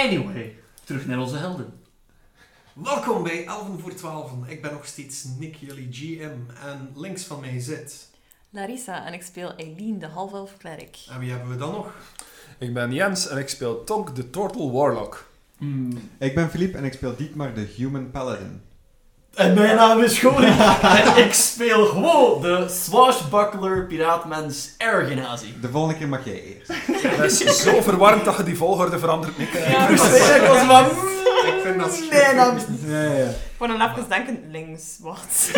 Anyway, terug naar onze helden. Welkom bij 11 voor 12. Ik ben nog steeds Nick, jullie GM. En links van mij zit... Larissa en ik speel Eileen, de half-elf cleric. En wie hebben we dan nog? Ik ben Jens en ik speel Tonk de Turtle Warlock. Hmm. Ik ben Philippe en ik speel Dietmar de Human Paladin. En mijn naam is Gori. en ik speel gewoon de swashbuckler piraatmens Ergenazi. De volgende keer mag jij eerst. Dat is zo verwarrend dat je die volgorde verandert, Nick. Ja, ik was van... Ik vind dat Mijn naam is... Ja, wou dan even denken, links, wat?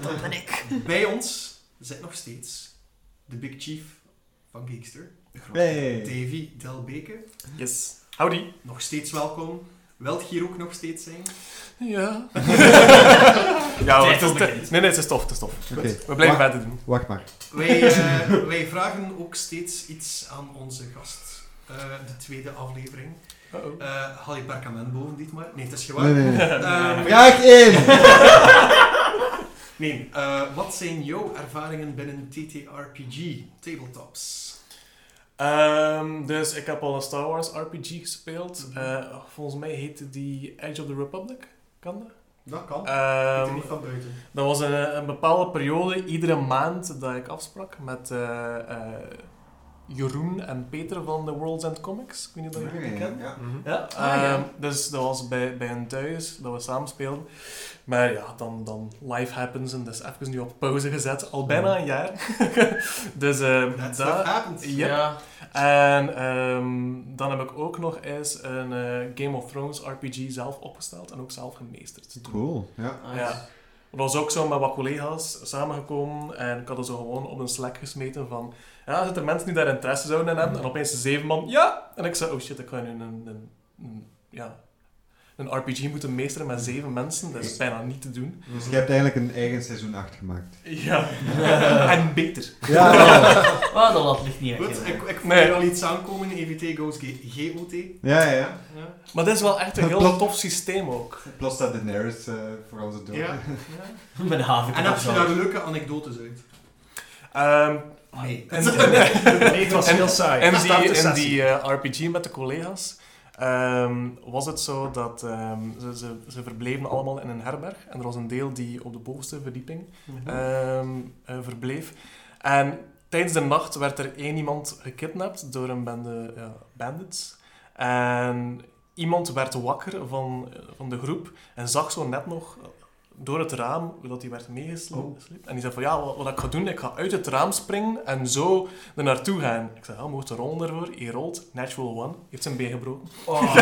dat ben ik. Bij ons zit nog steeds de Big Chief van Geekster. De grote Hey. Davy Delbeke. Yes. Howdy. Nog steeds welkom. Wilt hier ook nog steeds zijn? Ja. ja, hoor, Tijd het is om te- bekend. nee, nee, het is tof, het is tof. Oké. We blijven Wacht- verder doen. Wacht maar. Wij, eh, wij vragen ook steeds iets aan onze gast. Eh, de tweede aflevering. Uh-oh. Eh haal je perkament boven, dit maar? Nee, het is gewoon. Nee, nee, nee. Ehm, Vraag 1! nee, eh, wat zijn jouw ervaringen binnen TTRPG, tabletops? Ehm, dus ik heb al een Star Wars RPG gespeeld. Eh, volgens mij heette die Edge of the Republic. Kan dat? Dat kan. Er niet van buiten. dat was een, een bepaalde periode, iedere maand, dat ik afsprak met eh, Jeroen en Peter van The World's End Comics. Ik weet niet of jullie die kennen. Ja. Ja, Ah, ja. ehm, dus dat was bij, bij hen thuis, dat we samen speelden. Maar ja, dan, dan life happens en dat is even nu op pauze gezet, al bijna een jaar. dus ehm That dat... happens. Yep. Ja. En ehm, dan heb ik ook nog eens een eh, Game of Thrones RPG zelf opgesteld en ook zelf gemeesterd. Cool. Ja. Nice. Ja. Dat was ook zo met wat collega's samengekomen en ik had er zo gewoon op een Slack gesmeten van ja, zitten er mensen die daar interesse zouden in hebben? En opeens zeven man, ja! En ik zei, oh shit, ik ga nu een, een, een- ja, een RPG moeten meesteren met zeven mensen. Dat is bijna niet te doen. Dus je hebt eigenlijk een eigen seizoen 8 gemaakt. Ja. en beter. Ja, ja. Oh, dat lat ligt niet echt. Goed, ik, ik voel hier al iets aankomen. EVT goes GOT. Ja, ja. Ja. Maar dit is wel echt een heel Plot. tof systeem ook. Plus dat Daenerys eh voor onze dood. Ja. Met de haven. En heb je daar leuke anekdotes uit? Nee. en, Nee, het was En- heel saai. In Start die, sessie. die eh, RPG met de collega's ehm, was het zo dat ehm, ze, ze, ze verbleven allemaal in een herberg. En er was een deel die op de bovenste verdieping ehm, eh, verbleef. En tijdens de nacht werd er één iemand gekidnapt door een bende ja, bandits. En iemand werd wakker van, van de groep en zag zo net nog door het raam dat hij werd meegesleept. En die zei van, ja, wat, wat ik ga doen, ik ga uit het raam springen en zo er naartoe gaan. Ik zei, ja, mocht er rollen ervoor. Hij rolt, natural one, heeft zijn been gebroken. Oh,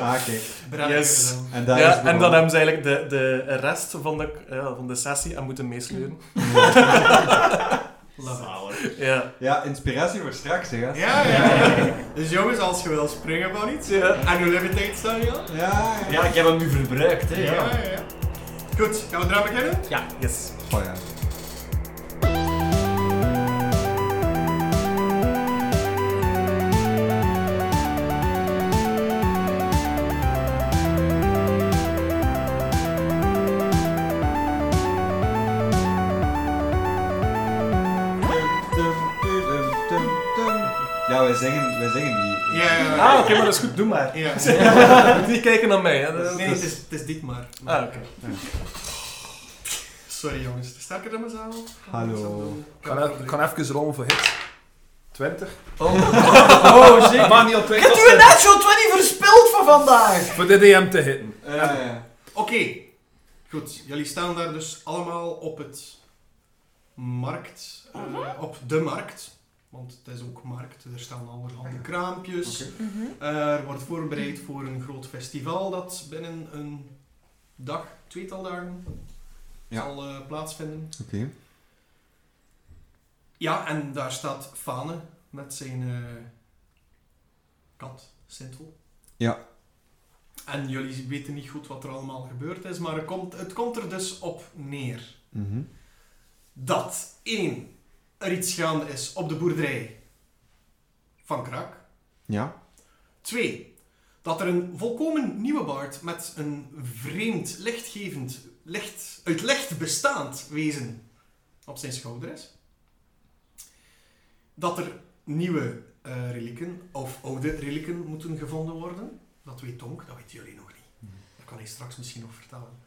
Ah, oké. Yes. En ja, en dan hebben ze eigenlijk de, de rest van de, ja, van de sessie aan moeten meesleuren. Ja. Ja, inspiratie voor straks, hè. Ja, ja, ja. Dus jongens, als je wil springen van iets. Ja. En levitate staan? Ja, ja. Ja, ik heb hem nu verbruikt, hè. Ja, Ja. Goed, gaan we eraan beginnen? Ja. Yes. Oh ja. Ja, wij zingen, wij zingen die. Ja, ja, ja. Ah, oké, maar dat is goed, doe maar. Ja. Niet kijken naar mij. Hè. Dat is- Nee, het is, het is dit maar. Ah, oké. Sorry jongens, het is sterker dan mezelf. Hallo. Ik kan, even- ik kan even rollen voor hit. 20. Oh, shit. Maar niet op Ik 20. heb u net zo'n 20 verspild voor vandaag. Voor de DM te hitten. Ja, ja. Oké, goed. Jullie staan daar dus allemaal op het markt. eh, op de markt. Want het is ook markt. Er staan allerhande kraampjes. Mhm. Er wordt voorbereid voor een groot festival dat binnen een dag, tweetal dagen, Ja. zal eh, plaatsvinden. Oké. Ja, en daar staat Fane met zijn eh, kat, Sintel. Ja. En jullie weten niet goed wat er allemaal gebeurd is, maar het komt, het komt er dus op neer Mhm. dat één, er iets gaande is op de boerderij van Krak. Ja. Twee, dat er een volkomen nieuwe baard met een vreemd, lichtgevend, licht, uit licht bestaand wezen op zijn schouder is. Dat er nieuwe eh, relieken, of oude relieken, moeten gevonden worden. Dat weet Tonk, dat weten jullie nog niet. Mhm. Dat kan hij straks misschien nog vertellen.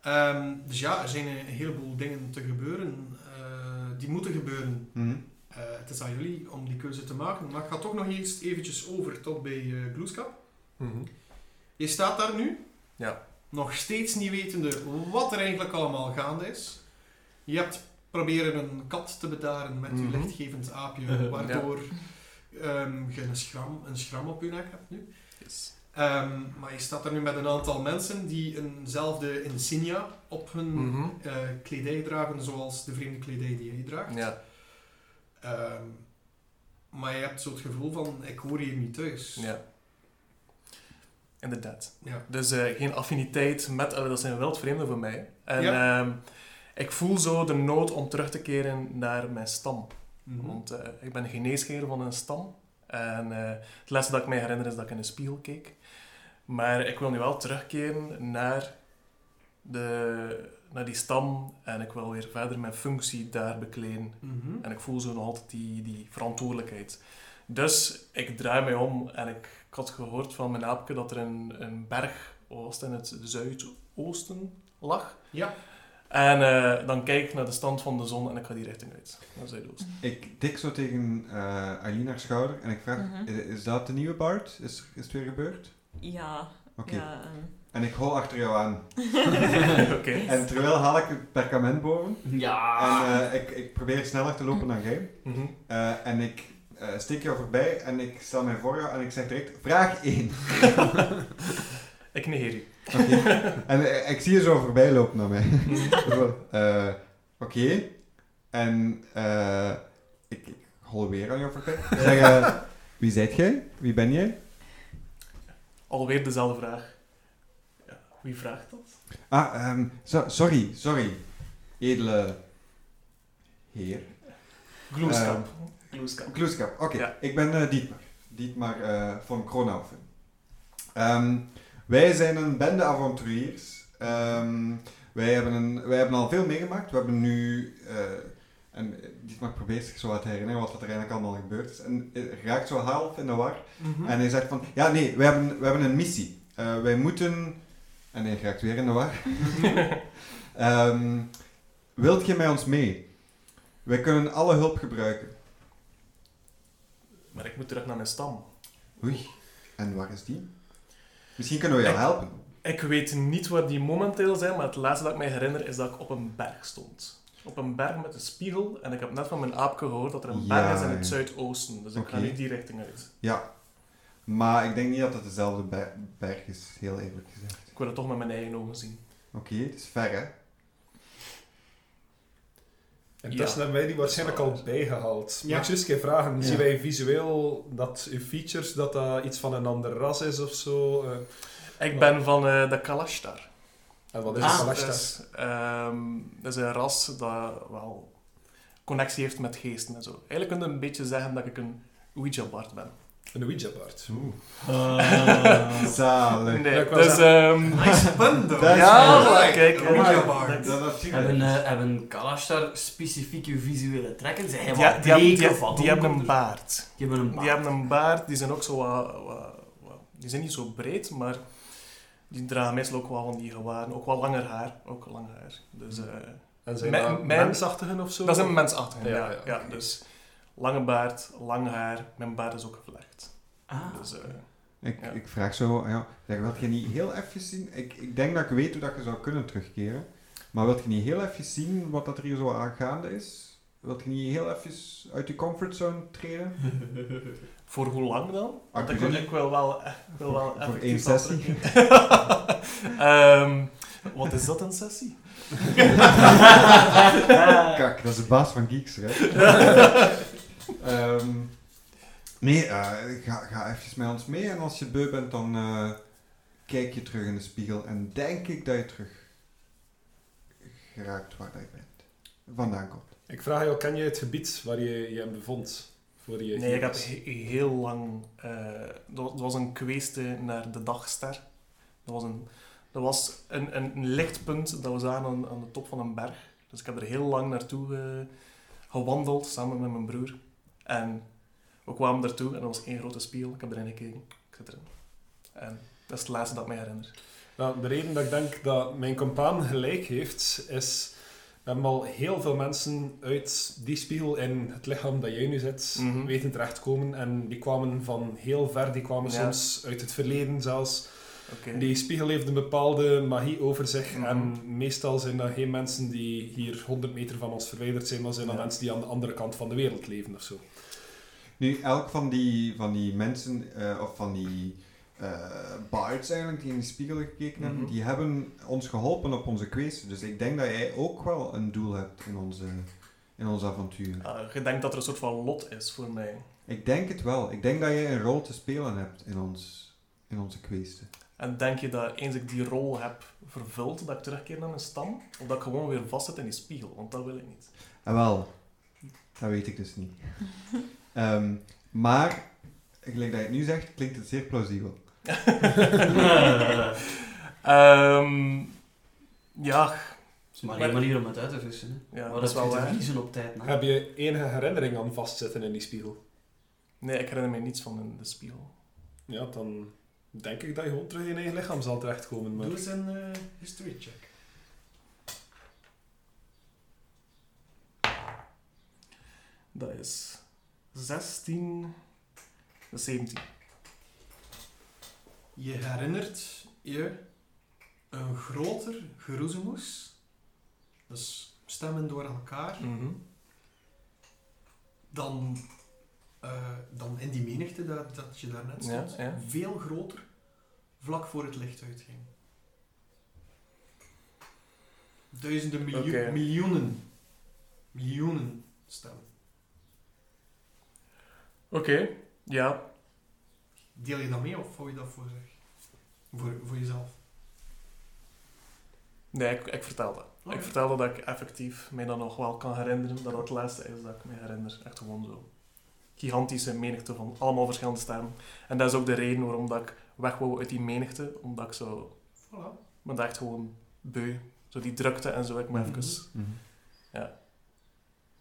Ehm, dus ja, er zijn een heleboel dingen te gebeuren. eh, die moeten gebeuren. Mhm. Eh, het is aan jullie om die keuze te maken. Maar ik ga toch nog eerst eventjes over tot bij uh, Gloeskap. Je staat daar nu. Ja. Nog steeds niet wetende wat er eigenlijk allemaal gaande is. Je hebt proberen een kat te bedaren met je Mhm. lichtgevend aapje, Ja. waardoor ehm, je een schram, een schram op je nek hebt nu. Yes. Ehm, maar je staat er nu met een aantal mensen die eenzelfde insignia op hun eh, kledij dragen, zoals de vreemde kledij die jij draagt. Ja, Ehm, maar je hebt zo het gevoel van, ik hoor hier niet thuis. ja. Inderdaad. Ja. Dus eh, geen affiniteit met, eh, dat zijn wildvreemden voor mij. En Ja. ehm, ik voel zo de nood om terug te keren naar mijn stam. Mhm. Want eh, ik ben geneesheer van een stam. En het laatste dat ik mij herinner is dat ik in een spiegel keek. Maar ik wil nu wel terugkeren naar, de, naar die stam. En ik wil weer verder mijn functie daar bekleden. Mhm. En ik voel zo nog altijd die, die verantwoordelijkheid. Dus ik draai mij om en ik, ik had gehoord van mijn aapje dat er een, een berg was in het zuidoosten lag. Ja. En eh, dan kijk ik naar de stand van de zon en ik ga die richting uit, naar zuidoosten. Ik tik zo tegen eh Aileen haar schouder en ik vraag, Mhm. is, is dat de nieuwe Bart? Is, is het weer gebeurd? Ja. Oké. ja. En ik hol achter jou aan. Oké. En terwijl haal ik het perkament boven. Ja. En eh, ik, ik probeer sneller te lopen dan jij. Mhm. Eh, en ik eh steek jou voorbij en ik stel mij voor jou en ik zeg direct, vraag 1. Ik negeer je. Oké. en ik zie je zo voorbij lopen naar mij. Eh, Oké. En eh, ik, ik hol weer aan jou voorbij. Ik zeg, eh, wie zijt jij? Wie ben jij? Alweer dezelfde vraag. Ja, wie vraagt dat? Ah, ehm, so- sorry, sorry. Edele heer. Gloeskap. Gloeskap. Kloeskap, oké. Ja. Ik ben eh, Dietmar. Dietmar eh, van Kronhoven. Ehm, wij zijn een bende avonturiers. Ehm, wij, hebben een, wij hebben al veel meegemaakt. We hebben nu... eh, en Dietmar probeert zich zo wat te herinneren wat er eigenlijk allemaal gebeurd is. En hij raakt zo half in de war. Mhm. En hij zegt van... Ja, nee, we hebben, we hebben een missie. Eh, wij moeten... En hij raakt weer in de war. Ehm, wilt je met ons mee? Wij kunnen alle hulp gebruiken. Maar ik moet terug naar mijn stam. Oei, en waar is die? Misschien kunnen we jou Ik- helpen. Ik weet niet waar die momenteel zijn, maar het laatste dat ik mij herinner is dat ik op een berg stond. Op een berg met een spiegel. En ik heb net van mijn aapje gehoord dat er een Ja, berg is in het ja. zuidoosten. Dus ik ga nu die richting uit. Ja, maar ik denk niet dat het dezelfde ber- berg is, heel eerlijk gezegd. Ik wil het toch met mijn eigen ogen zien. Oké, het is ver hè? En Ja. tussen hebben wij die waarschijnlijk al bijgehaald. Ja. Mag ik je eens een keer vragen, Ja. zien wij visueel dat uw features, dat dat iets van een ander ras is of zo? Eh, Ik ben van eh, de Kalashtar. En wat is Ah, een dat, Kalashtar? is, ehm, dat is een ras dat wel connectie heeft met geesten en zo. Eigenlijk kun je een beetje zeggen dat ik een Ouija-bard ben. Een Ouija-bard. Ah. Zalig. Nee, dus... zeggen- ehm, Nice pun, though. Dat is Ja, wel- kijk, Een je. Hebben, eh hebben Kalashtar specifieke visuele trekken? Zijn hij die, wat die, hebben- die, die hebben een baard. Die hebben een Die baard. hebben een baard, die zijn ook zo wat, wat- wat- Die zijn niet zo breed, maar die dragen meestal ook wel van die gewaren. Ook wel langer haar. Ook lang haar. Dus, eh, En zijn mensachtigen of zo? dat zijn mensachtige, Ja, ja. ja, dus lange baard, lang haar. Mijn baard is ook gevlecht. Ah. Dus, eh, Ik, Ja. ik vraag zo, ja, zeg, wilt je niet heel even zien? Ik, ik denk dat ik weet hoe dat je zou kunnen terugkeren. Maar wilt je niet heel even zien wat dat er hier zo aan gaande is? Wilt je niet heel even uit je comfortzone treden? voor hoe lang dan? Want ik, ik wil wel, echt- ik wil wel Voor één wel sessie? Ehm, wat is dat, een sessie? Kak, dat is de baas van Geeks, hè? Ehm, nee, eh, ga, ga even met ons mee en als je beu bent, dan eh, kijk je terug in de spiegel en denk ik dat je terug geraakt waar dat je bent. Vandaan komt. Ik vraag jou, ken je het gebied waar je je bevond? Voor je Nee, ik heb heel lang... dat was- dat een kweeste naar de dagster. Dat was een, dat was een, een, lichtpunt dat we zagen aan, aan de top van een berg. Dus ik heb er heel lang naartoe eh, gewandeld, samen met mijn broer. En We kwamen daartoe en er was één grote spiegel. Ik heb erin gekeken. Ik zit erin. En dat is het laatste dat ik me herinner. Nou, de reden dat ik denk dat mijn compaan gelijk heeft, is... We hebben al heel veel mensen uit die spiegel in het lichaam dat jij nu zit, Mhm. weten terechtkomen. En die kwamen van heel ver, die kwamen Ja. soms uit het verleden zelfs. Oké. Die spiegel heeft een bepaalde magie over zich. Mhm. En meestal zijn dat geen mensen die hier 100 meter van ons verwijderd zijn, maar zijn dat Ja. mensen die aan de andere kant van de wereld leven of zo. Nu, elk van die, van die mensen, eh, of van die eh bards eigenlijk, die in die spiegel gekeken hebben, Mhm. die hebben ons geholpen op onze quest. Dus ik denk dat jij ook wel een doel hebt in onze, in ons avontuur. Ah, je denkt dat er een soort van lot is voor mij. Ik denk het wel. Ik denk dat jij een rol te spelen hebt in, ons, in onze questen. En denk je dat eens ik die rol heb vervuld, dat ik terugkeer naar mijn stam? Of dat ik gewoon weer vastzit in die spiegel? Want dat wil ik niet. En wel, dat weet ik dus niet. Ehm, maar, gelijk dat je het nu zegt, klinkt het zeer plausibel. Ehm ja, Het is maar één manier om het uit te vissen. Hè. ja maar dat is wel te waar. verliezen op tijd. hè. Heb je enige herinnering aan vastzitten in die spiegel? Nee, ik herinner me niets van in de spiegel. Ja, dan denk ik dat je gewoon terug in je eigen lichaam zal terechtkomen. Maar... Doe eens een eh, history check. Dat is 16, dat is 17. Je herinnert je een groter geroezemoes. Dus stemmen door elkaar. Mhm. Dan, eh, dan in die menigte dat, dat je daarnet stond. ja. Veel groter, vlak voor het licht uitging. Duizenden, miljoen, Oké. miljoenen, miljoenen stemmen. Oké, ja. Deel je dat mee of hou je dat voor zich? Voor, voor jezelf? Nee, ik, ik vertel dat. Ik vertelde dat ik effectief mij dan nog wel kan herinneren dat het laatste is dat ik me herinner. Echt gewoon zo. Gigantische menigte van allemaal verschillende stemmen. En dat is ook de reden waarom dat ik weg wou uit die menigte. Omdat ik zo... Voilà. Ik ben daar echt gewoon beu. Zo die drukte en zo. Ik me Mhm. even...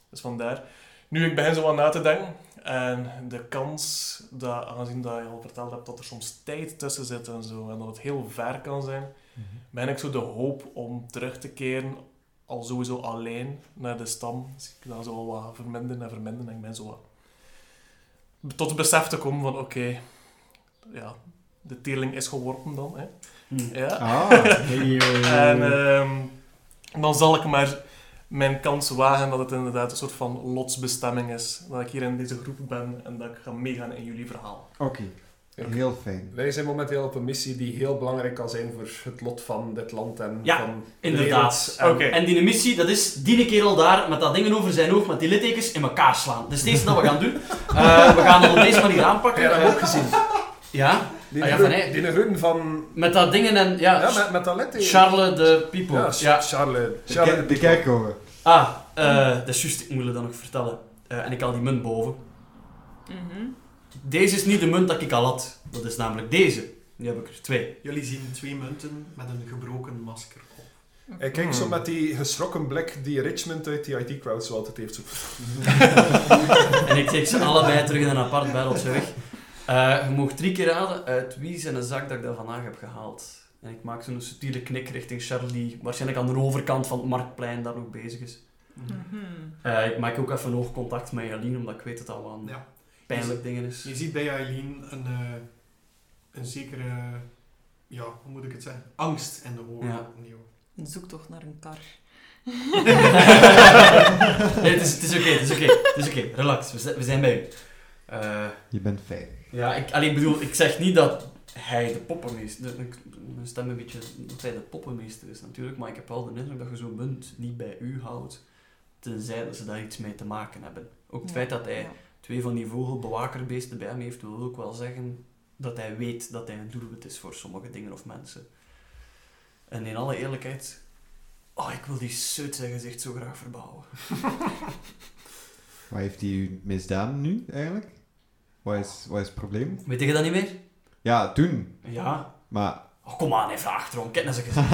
Dus vandaar. Nu, ik begin zo aan na te denken. En de kans, dat, aangezien dat je al verteld hebt dat er soms tijd tussen zit en zo, en dat het heel ver kan zijn, ben ik zo de hoop om terug te keren, al sowieso alleen naar de stam. Dus ik dan zo al wat verminderen en verminderen. En ik ben zo wat tot het besef te komen van, oké, ja, de teerling is geworpen dan. Hè. Hm. Ja. Ah, En ehm, dan zal ik maar mijn kans wagen dat het inderdaad een soort van lotsbestemming is. Dat ik hier in deze groep ben en dat ik ga meegaan in jullie verhaal. oké. Heel fijn. Wij zijn momenteel op een missie die heel belangrijk kan zijn voor het lot van dit land en Ja, van de inderdaad. wereld. En Oké. En die missie, dat is die kerel daar met dat dingen over zijn hoofd, met die littekens in elkaar slaan. Dat is het eerste dat we gaan doen. Eh, we gaan dat op deze manier aanpakken. Heb je dat Eh, ook gezien? ja, Die Ah, ja, van hij- die groen van... met dat dingen en... Ja, Ja, met, met dat litteken. Charles de People. Ja, Ja, Charles. De, Charles de kerkhoven. Ah, eh, dat is juist, ik moet het dan nog vertellen. Eh, en ik haal die munt boven. Mhm. Deze is niet de munt dat ik al had. Dat is namelijk deze. Die heb ik er twee. Jullie zien twee munten met een gebroken masker op. Hij kijkt zo Hmm. met die geschrokken blik die Richmond uit die IT-crowd zo altijd heeft. Zo. En ik trek ze allebei terug in een apart barreltje weg. Eh, je mag drie keer raden uit wie zijn zak dat ik dat vandaag heb gehaald. En ik maak zo'n subtiele knik richting Charlie, waarschijnlijk aan de overkant van het marktplein, daar nog bezig is. Mhm. Eh, ik maak ook even oogcontact met Jalien, omdat ik weet dat dat wel een Ja. pijnlijk ding is. Je ziet bij Eileen een, eh, een zekere, ja, hoe moet ik het zeggen, angst in de ogen. Ja. Toch naar een kar. nee, het is, het is oké, het is oké. Het is oké, relax, we, zijn- we zijn bij u. Eh, Je bent veilig. ja, ik, allee, ik bedoel, ik zeg niet dat hij de poppenmeester... de- ik- Mijn stem een beetje... Dat hij de poppenmeester is natuurlijk, maar ik heb wel de indruk dat je zo'n munt niet bij u houdt, tenzij dat ze daar iets mee te maken hebben. Ook het Ja, feit dat hij ja. twee van die vogelbewakerbeesten bij hem heeft, wil ook wel zeggen dat hij weet dat hij een doelwit is voor sommige dingen of mensen. En in alle eerlijkheid, oh, ik wil die suit zijn gezicht zo graag verbouwen. Wat heeft hij u misdaan nu, eigenlijk? Wat is, wat is het probleem? Weet je dat niet meer? Ja, toen. Ja. Maar Oh, kom aan, even achterom. Kijk naar zijn gezicht.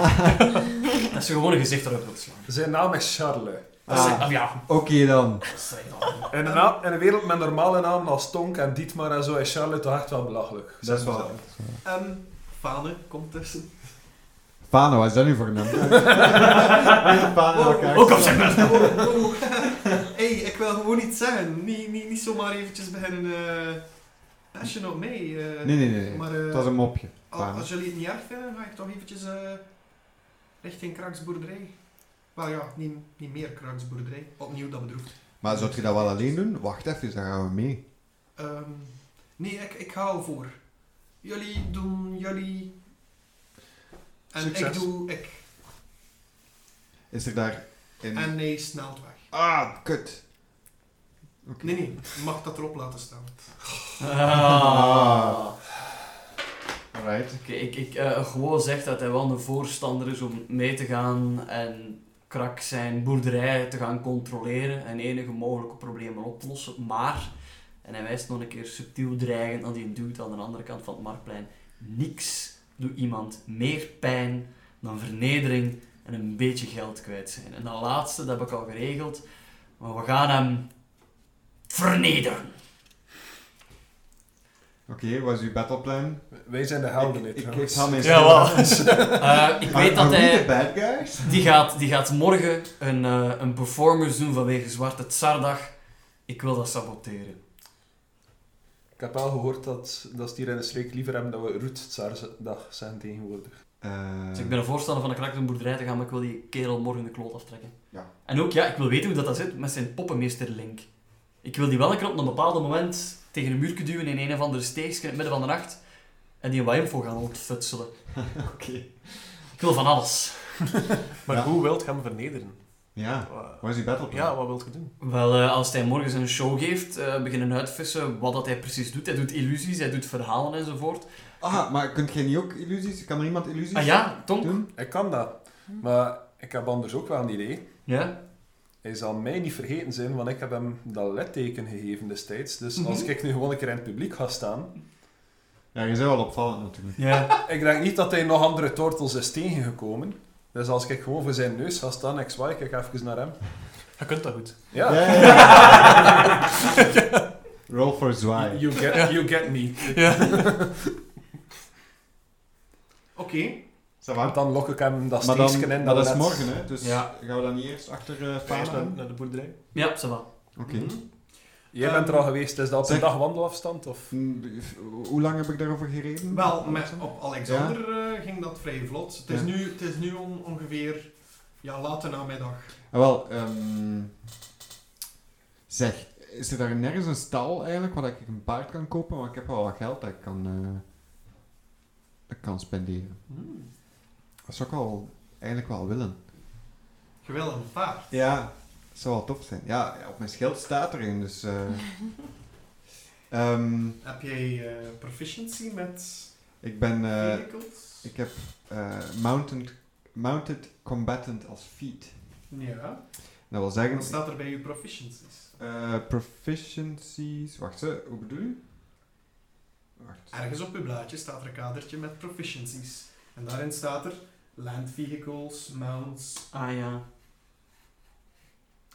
dat is gewoon een gezicht erop wilt slaan. Zijn naam is Charles. Ah, Ah, ja. Oké dan. Zeg dan. In een, in een wereld met normale namen als Tonk en Dietmar en zo is Charlotte toch echt wel belachelijk. Dat is wel. Ehm Fane komt tussen. Fano, wat is dat nu voor een naam? Fano elkaar. Ook op zijn Oh, oh. hey, ik wil gewoon iets zeggen. Niet, niet, niet zomaar eventjes beginnen eh passion op mij. eh. Nee, nee, nee. nee. Maar, eh, Het was een mopje. Al- als jullie het niet erg vinden, ga ik toch eventjes eh, richting Kraksboerderij. Maar ja, niet, niet meer Kraksboerderij. Opnieuw dat bedroeft. Maar zou je dat wel alleen doen? Wacht even, dan gaan we mee. Ehm, nee, ik, ik ga al voor. Jullie doen jullie. En Succes. ik doe ik. Is er daar in... En hij snelt weg. Ah, kut. Oké. Nee, nee, je mag dat erop laten staan. Ah. Alright. Oké, ik, ik eh, gewoon zeg dat hij wel een voorstander is om mee te gaan en krak zijn boerderij te gaan controleren en enige mogelijke problemen oplossen. Maar, en hij wijst nog een keer subtiel dreigend aan die dude aan de andere kant van het marktplein, niks doet iemand meer pijn dan vernedering en een beetje geld kwijt zijn. En dat laatste, dat heb ik al geregeld, maar we gaan hem vernederen. Oké, wat is uw battleplan? Wij zijn de helden, ik, ik, ik mijn Jawel. stem- Eh, ik weet dat hij... the bad guys? Die gaat, die gaat morgen een, eh, een performance doen vanwege Zwarte Tsardag. Ik wil dat saboteren. Ik heb wel gehoord dat, dat ze hier in de streek liever hebben dat we Roet-dag zijn tegenwoordig. Eh, Dus ik ben een voorstander van een boerderij te gaan, maar ik wil die kerel morgen de kloot aftrekken. Ja. En ook, ja, ik wil weten hoe dat, dat zit met zijn poppenmeester Link. Ik wil die wel een keer op een bepaald moment tegen een muurtje duwen in een of andere steegje in het midden van de nacht. En die wat info gaan ontfutselen. Oké. Ik wil van alles. Maar Ja. hoe wilt je hem vernederen? Ja, wat is uw battleplan? Ja, wat wilt je doen? Wel, eh, als hij morgen zijn show geeft, eh, beginnen uitvissen wat dat hij precies doet. Hij doet illusies, hij doet verhalen enzovoort. Ah, maar kunt jij niet ook illusies? Kan er iemand illusies Ah ja, Tom? doen? Ik kan dat. Maar ik heb anders ook wel een idee. Ja? Hij zal mij niet vergeten zijn, want ik heb hem dat letteken gegeven destijds. Dus als Mhm. ik nu gewoon een keer in het publiek ga staan... Ja, je bent wel opvallend natuurlijk. Ja. Ik denk niet dat hij nog andere tortels is tegengekomen. Dus als ik gewoon voor zijn neus ga staan, ik zwaai ik even naar hem. Je kunt dat goed. Ja, Ja, ja, ja. Roll for zwaai. you get, you get me. Oké? Want dan lok ik hem dat steekje in. dat is morgen, hè? Dus Ja. gaan we dan niet eerst achter uh, Fana? naar, de boerderij. Ja, ça va. Oké. Mhm. Jij bent er al geweest, is dat op Zeg- een dag wandelafstand? Of? Mm, Hoe lang heb ik daarover gereden? Wel, met, op Alexander eh, ging dat vrij vlot. Het is Ja. nu, het is nu on- ongeveer ja, late namiddag. Ah, wel, ehm, zeg, is er daar nergens een stal eigenlijk waar ik een paard kan kopen? Want ik heb wel wat geld dat ik kan, eh, dat ik kan spenderen. Hmm. Dat zou ik wel, eigenlijk wel willen. Je wil een paard. Ja, dat zou wel tof zijn. Ja, op mijn schild staat er een, dus... eh, ehm, Heb jij eh, proficiency met ik ben... vehicles? ik heb mounted, mounted combatant als feat. Ja. Dat wil zeggen... Dan staat er bij je proficiencies. proficiencies... Wacht, hoe bedoel je? Wacht. Ergens op uw blaadje staat er een kadertje met proficiencies. En daarin staat er land vehicles, mounts. Ah ja.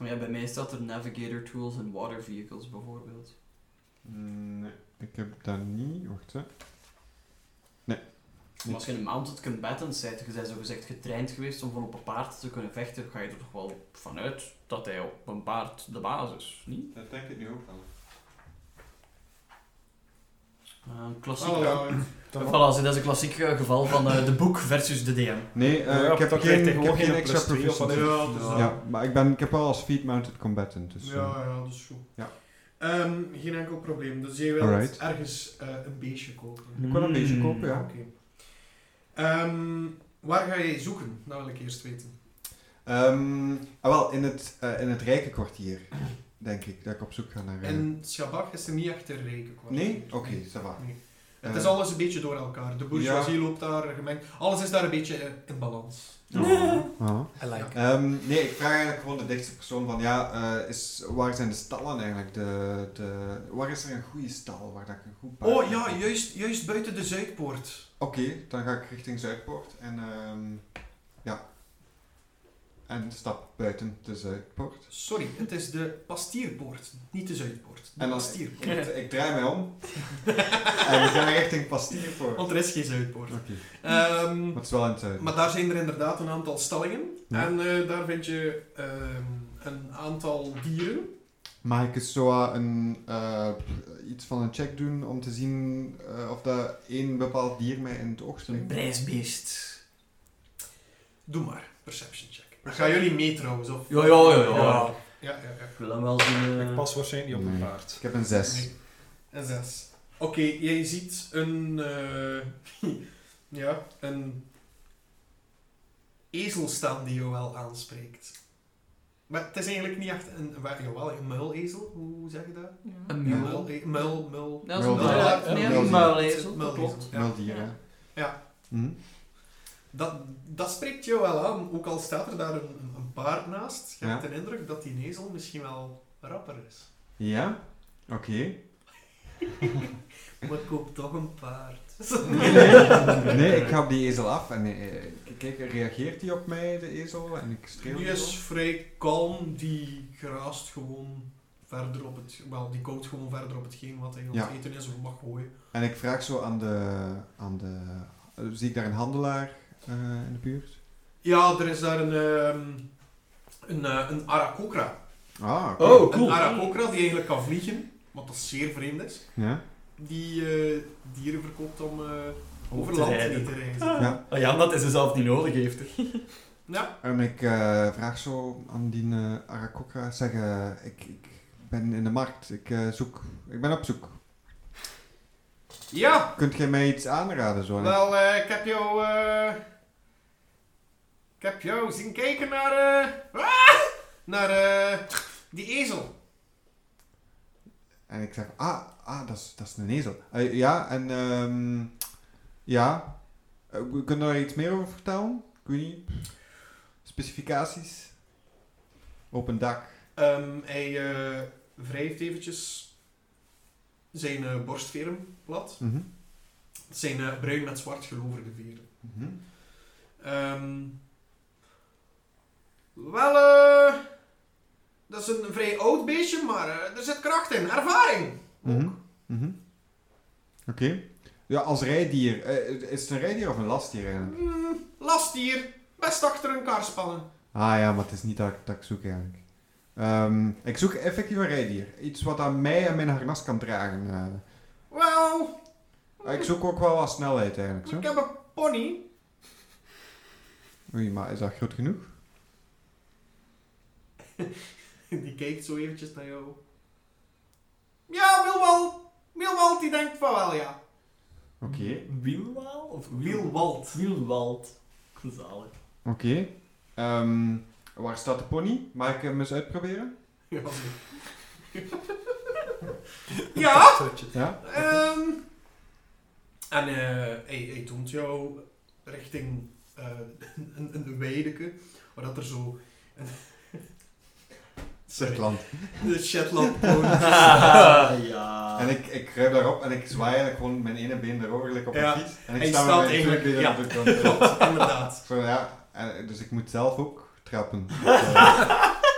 Oh ja, bij mij staat er navigator tools en water vehicles bijvoorbeeld. Mm, Nee, ik heb dat niet. Wacht, hè. Maar als je een mounted combatant bent, je bent zogezegd getraind geweest om van op een paard te kunnen vechten, ga je er toch wel vanuit dat hij op een paard de baas is, niet? Dat denk ik nu ook wel. Uh, een klassiek. Oh, ja. Voilà, dat is een klassiek eh, geval van eh, de boek versus de DM. Nee, eh, Ja, ik heb geen, ik heb geen extra proficiency. Ja, Ja, maar ik, ben, ik heb wel als feat mounted combatant, dus... Ja, ja, dat is goed. Ja. Ehm, geen enkel probleem. Dus jij wilt Alright. ergens eh, een beestje kopen. Ik wil een beetje kopen, ja. Oké. Ehm, waar ga je zoeken? Dat wil ik eerst weten. Ehm, ah, wel, in het, eh, in het rijke kwartier, denk ik, dat ik op zoek ga naar... En Schabak is er niet echt een rijke kwartier. Nee? Oké, ça va. Nee. Het Eh. is alles een beetje door elkaar. De bourgeoisie loopt daar gemengd. Alles is daar een beetje eh, in balans. Ah. I like. Ehm, nee, ik vraag eigenlijk gewoon de dichtste persoon van, ja, eh, is, waar zijn de stallen eigenlijk? De, de, waar is er een goede stal, waar dat ik een goed paard Oh ja, juist, juist buiten de Zuidpoort. Oké, dan ga ik richting Zuidpoort en ehm, ja. En stap buiten de Zuidpoort. Sorry, het is de Pastierpoort, niet de Zuidpoort. De En dan- Pastierpoort. Ik, ik draai mij om. en we gaan richting Pastierpoort. Want er is geen Zuidpoort. Oké, Ehm, maar het is wel in het zuiden. maar daar zijn er inderdaad een aantal stallingen. Ja. En eh, daar vind je ehm, een aantal dieren. Mag ik eens zo een, eh, iets van een check doen om te zien eh, of dat één bepaald dier mij in het oog Een springt? prijsbeest. Doe maar, perception check. Gaan jullie mee trouwens? Of? Ja, ja, ja, ja. Ja. Ja, ja, ja. Ik wil hem wel zien. eh, Ik pas waarschijnlijk niet op een Nee. paard. Ik heb een 6. Nee. Een zes. Oké, jij ziet een... eh, ja, een... ezel staan die jou wel aanspreekt. Maar het is eigenlijk niet echt een... Jawel, een muilezel, hoe zeg je dat? Een Ja, mul. muil, muil, muil. Dat is Mul- een Ja, een muilezel, Muilezel, klopt. ja. Wel dier, hè? Ja. Dat, dat spreekt jou wel aan, ook al staat er daar een, een, paard naast. Je Ja. hebt de indruk dat die ezel misschien wel rapper is. Ja? Oké. Maar koop toch een paard. Nee, nee. nee, ik ga op die ezel af en eh, ik kijk, reageert hij op mij, de ezel? En ik streel Die is vrij kalm, die graast gewoon verder op het... Wel, die koopt gewoon verder op hetgeen wat hij aan Ja. het eten is of mag gooien. En ik vraag zo aan de... Aan de zie ik daar een handelaar eh, in de buurt? Ja, er is daar een... ehm, een, eh, een Arakokra. Ah. Oh, cool. Een Arakokra die eigenlijk kan vliegen, wat dat zeer vreemd is. Ja? Die eh, dieren verkoopt om eh, over te land rijden. te reizen. Ja. Oh ja, dat is ze zelf niet nodig heeft. Ja, En ik eh, vraag zo aan die uh, Arakokra, zeg, ik, ik ben in de markt, ik, eh, zoek, ik ben op zoek. ja Kunt jij mij iets aanraden? Zo? Ik- Wel, eh, ik heb jou... ik heb jou zien kijken naar... eh, ah! naar eh, die ezel. En ik zeg, ah, ah dat, is, dat is een ezel. Eh, ja, en ehm, ja, we kunnen daar iets meer over vertellen? Ik weet niet. Specificaties? Open dak. Ehm, hij wrijft eventjes zijn borstveren plat. Mhm. Het zijn eh, bruin met zwart geloverde veren. Mhm. Ehm, wel, eh, dat is een vrij oud beestje, maar eh, er zit kracht in. Ervaring! Mhm. Mhm. Oké. Ja, als rijdier. eh, is het een rijdier of een lastdier eigenlijk? Mm, lastdier. Best achter een kar spannen. Ah ja, maar het is niet dat, ik- dat ik zoek eigenlijk. Ehm, ik zoek effectief een rijdier. Iets wat aan mij en mijn harnas kan dragen. Wel, Ah, ik zoek ook wel wat snelheid eigenlijk. Zo. ik heb een pony. Oei, maar is dat groot genoeg? Die kijkt zo eventjes naar jou. Ja, Wilwald. Wilwald die denkt van wel, ja. Oké. Wielwaal? Of Wielwald. Wielwald. Zalig. Oké. Ehm, waar staat de pony? Mag ik hem eens uitproberen? Ja. ja. Ja? ehm, en eh, hij, hij toont jou richting eh, een, een weideke, waar dat er zo... Sorry, Shetland. de Shetland pony. ja. En ik, ik kruip daarop en ik zwaai eigenlijk gewoon mijn ene been erover like op Ja. een fiets. En ik sta met staat mijn twee eigenlijk- benen ja. op de grond. Klopt, inderdaad. Zo, ja. En, dus ik moet zelf ook trappen. Eh,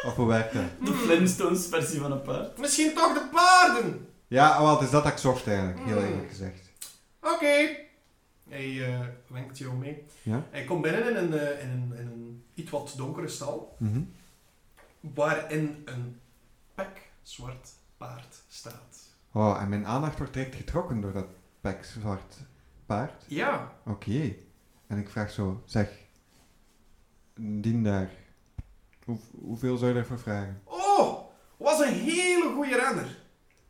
of hoe werkt dat? De Flintstones versie van een paard. Misschien toch de paarden. Ja, wel, het is dat dat ik zocht eigenlijk, heel Mm. eerlijk gezegd. Oké. Hij eh, wenkt jou mee. Ja? Hij komt binnen in een, eh, in een, in een iets wat donkere stal, Mhm. Waarin een pek zwart paard staat. Oh, en mijn aandacht wordt direct getrokken door dat pekzwart paard. Ja, Oké. En ik vraag zo, zeg, dien daar, hoe, hoeveel zou je daarvoor vragen? Oh, was een hele goede renner.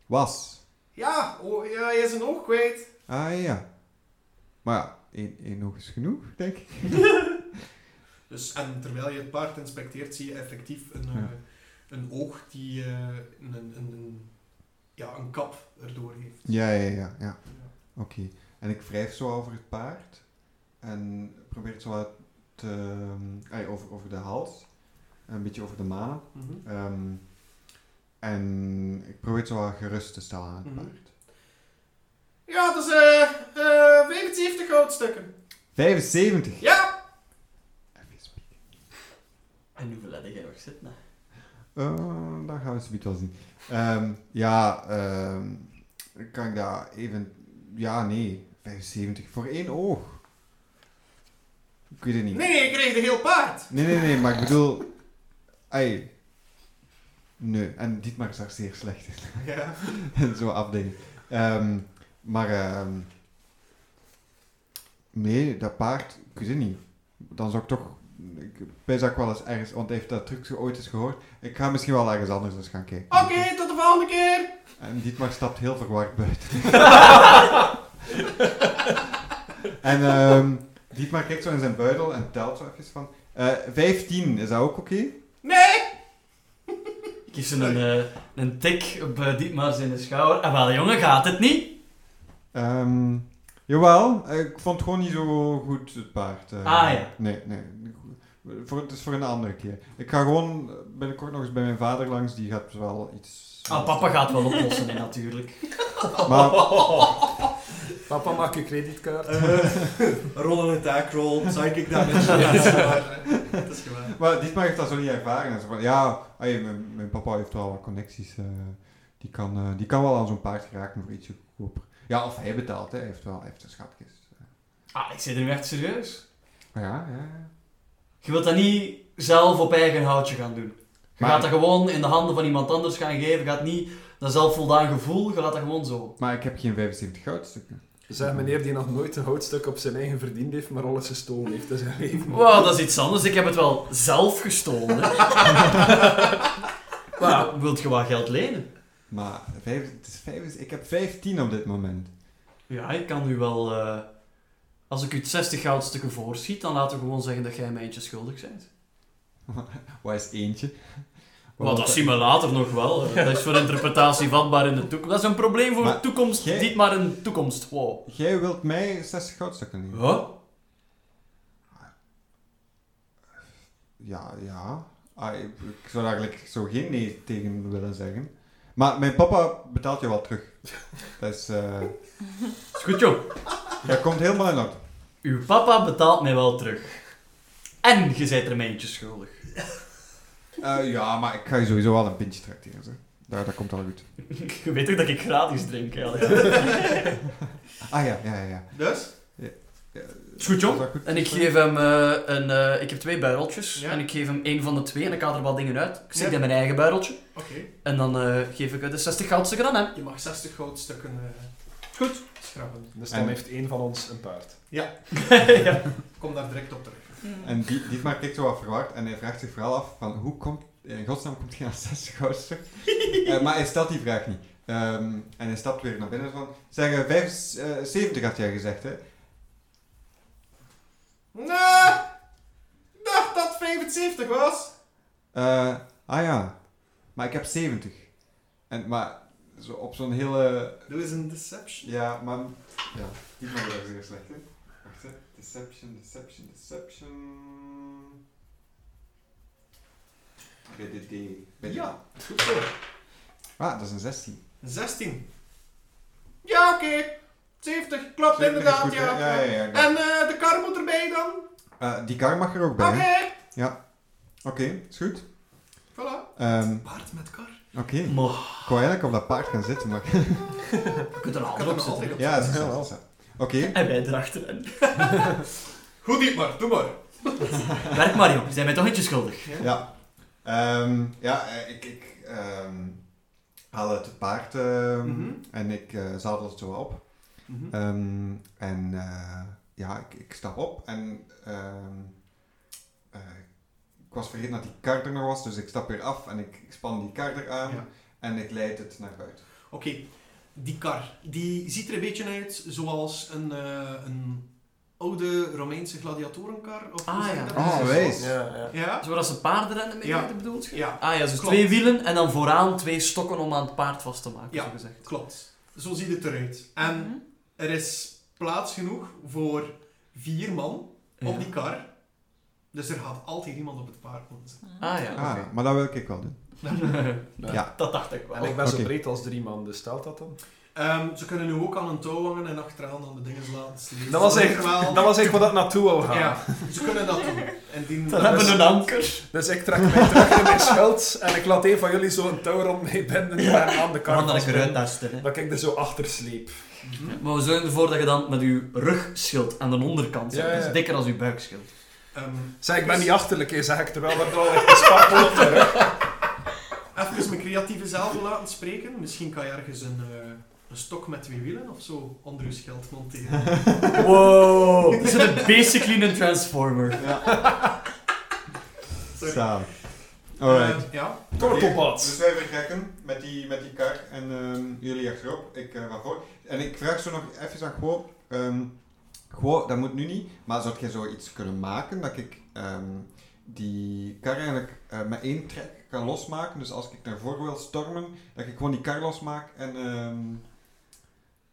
Was. Ja, oh, ja, hij is een oog kwijt. Ah ja. Maar ja, één, één oog is genoeg, denk ik. Dus, en terwijl je het paard inspecteert, zie je effectief een, Ja. eh, een oog die eh, een, een, een, ja, een kap erdoor heeft. Ja, ja, ja, ja. Ja. Oké. En ik wrijf zo over het paard. En probeer het zo wat te, eh, over, over de hals. En een beetje over de manen. Mhm. Ehm, en ik probeer het zo wat gerust te stellen aan het Mhm. paard. Ja, dat is eh eh 75 goudstukken. 75. Ja. En hoeveel heb jij nog zitten? Eh, dat gaan we zometeen wel zien. Ehm, ja, ehm, kan ik dat even... Ja, nee. 75 voor één oog. Ik weet het niet. Nee, nee, ik kreeg een heel paard. Nee, nee, nee, maar ik bedoel... Ai. Nee, en Dietmar is daar zeer slecht in. Ja. En zo afdingen. Ehm, maar... ehm, nee, dat paard... Ik weet het niet. Dan zou ik toch... Ik dat ik wel eens ergens... Want hij heeft dat truc ooit eens gehoord. Ik ga misschien wel ergens anders eens gaan kijken. Oké, tot de volgende keer. En Dietmar stapt heel verward buiten. en ehm Dietmar kijkt zo in zijn buidel en telt zo even van... eh 15, is dat ook oké? Nee. Ik geef ze een, eh, een tik op uh, Dietmar zijn schouder. En wel, jongen, gaat het niet? Ehm, jawel, eh, ik vond het gewoon niet zo goed, het paard. eh. Ah, ja. Nee, nee. Voor, het is voor een andere keer. Ik ga gewoon binnenkort nog eens bij mijn vader langs, die gaat wel iets... Ah, papa gaat wel oplossen, natuurlijk. Maar, Papa, maak je creditkaart. Eh, rollen een taakrol. Zou ik dat met Dat is. Dat is gewaar. maar Dietmar heeft dat zo niet ervaren. Van, ja, ai, mijn, mijn papa heeft wel wat connecties. eh, die, kan, eh, die kan wel aan zo'n paard geraken voor ietsje goedkoper. Ja, of hij betaalt, hè. hij heeft wel hij heeft een schatkist. Ah, ik zit er nu echt serieus. Ja, ja, ja. Je wilt dat niet zelf op eigen houtje gaan doen. Je Maar- gaat dat gewoon in de handen van iemand anders gaan geven. Je gaat niet dat zelfvoldaan gevoel, je laat dat gewoon zo. Maar ik heb geen 75 goudstukken. Zeg meneer die nog nooit een houtstuk op zijn eigen verdiend heeft, maar alles gestolen heeft in zijn leven. Wow, dat is iets anders. Ik heb het wel zelf gestolen. Maar wilt je wat geld lenen? Maar vijf, het is vijf, ik heb 15 op dit moment. Ja, ik kan u wel... eh, als ik u 60 goudstukken voorschiet, dan laten we gewoon zeggen dat jij mij eentje schuldig bent. Wat is eentje? Wat, dat zien we later nog wel. Dat is voor interpretatie vatbaar in de toekomst. Dat is een probleem voor Maar de toekomst, jij- niet maar een toekomst. Wow. Jij wilt mij 60 goudstukken lenen? Huh? Ja, ja. Ah, ik, ik zou eigenlijk zo geen nee tegen willen zeggen. Maar mijn papa betaalt je wel terug. Dat is... eh Is goed, joh. dat komt helemaal in orde. Uw papa betaalt mij wel terug. En je bent er mij eentje schuldig. Eh, ja, maar ik ga je sowieso wel een pintje tracteren. Zo. Daar, dat komt al goed. Je weet toch dat ik gratis drink, eigenlijk. Ah ja, ja, ja. ja. Dus? Is goed, joh. Is dat goed? En ik geef hem eh, een... eh, ik heb twee buideltjes. Ja. En ik geef hem één van de twee en ik haal er wat dingen uit. Ik zet Ja. in mijn eigen buideltje. Oké. En dan eh, geef ik de 60 goudstukken aan hem. Je mag 60 goudstukken eh Goed. schrappen. Dus dan En- heeft één van ons een paard. Ja, ja. kom daar direct op terug. En die, Dietmar kijkt zo wat verward en hij vraagt zich vooral af van hoe komt, in godsnaam komt hij aan 60 goudstukken? Eh, maar hij stelt die vraag niet. Ehm, en hij stapt weer naar binnen van, zeg, eh, 75 had jij gezegd, hè? Nou, ik dacht dat het 75 was. Eh, ah ja, maar ik heb 70. En, maar zo op zo'n hele... Doe eens een deception. Ja, maar... Ja, Dietmar is daar zeer slecht in. Wacht, hè. Deception, deception, deception... Bij de D. Bij de Ja, goed zo. Ah, dat is een 16. 16. Ja, oké. 70, klopt 70 is inderdaad, goed, ja. hè? Ja, ja, ja. En eh, de kar moet erbij dan? Eh, die kar mag er ook Oké. bij. hè? Oké, is goed. Voilà. Ehm, Paard met kar. Oké, ik Maar wou eigenlijk op dat paard gaan zitten, maar... je kunt er Ik altijd op zitten. ja, dat is Ja, wel. wel. Oké, En wij erachterin. Goed, Dietmar, doe maar. Werk maar, joh. Je bent mij toch eentje schuldig. ja. Ehm, ja, eh, ik, ik ehm, haal het paard ehm, Mhm. en ik eh zadel het zo op. Mhm. Ehm, en eh, ja, ik, ik stap op en ehm, eh, ik was vergeten dat die kar er nog was, dus ik stap weer af en ik, ik span die kar eraan Ja. en ik leid het naar buiten. Oké, die kar, die ziet er een beetje uit zoals een, eh, een oude Romeinse gladiatorenkar. Of Ah, ja. dat? Oh, Zoals- wijs. Ja, ja. Ja? Zoals ze paardenrennen mee Ja. bedoelt je? Ja, Ah ja, dus Klopt. twee wielen en dan vooraan twee stokken om aan het paard vast te maken, Ja. zo gezegd. klopt. Zo ziet het eruit. En er is plaats genoeg voor vier man op die kar. Dus er gaat altijd iemand op het paard moeten zitten. Ah ja, Ah, oké. maar dat wil ik wel doen. Ja. Dat dacht ik wel. En ik ben zo breed als drie man, dus stelt dat dan? Ehm, ze kunnen nu ook aan een touw hangen en achteraan aan de dingen laten slepen. Dat was echt, wel- dat was echt wat dat naartoe wou gaan. Ja, ze kunnen dat doen. indien Dan hebben we een anker. Dus ik trek mij terug in mijn schild en ik laat een van jullie zo een touw rond mij binden en aan de kar Kan dat ik eruit testen, hè. Dat ik er zo achter sleep. Maar we zorgen ervoor dat je dan met je rugschild aan de onderkant zit. Ja, ja. Dat is dikker als je buikschild. Ehm, Zeg, ik ben niet achterlijk, hè, zeg ik terwijl er al echt even mijn creatieve zelf laten spreken. Misschien kan je ergens een, eh, een stok met twee wielen of zo onder je schild monteren. Wow! Dat is een basically een transformer. Sorry. Zalig. Alright. Eh, ja. Tortelpad. Dus wij vertrekken met die, met die kar en ehm, jullie achterop, ik uh, voor. En ik vraag zo nog even aan ehm Gwo, dat moet nu niet, maar zou jij zoiets kunnen maken dat ik ehm, die kar eigenlijk eh, met één trek kan losmaken? Dus als ik naar voren wil stormen, dat ik gewoon die kar losmaak en, ehm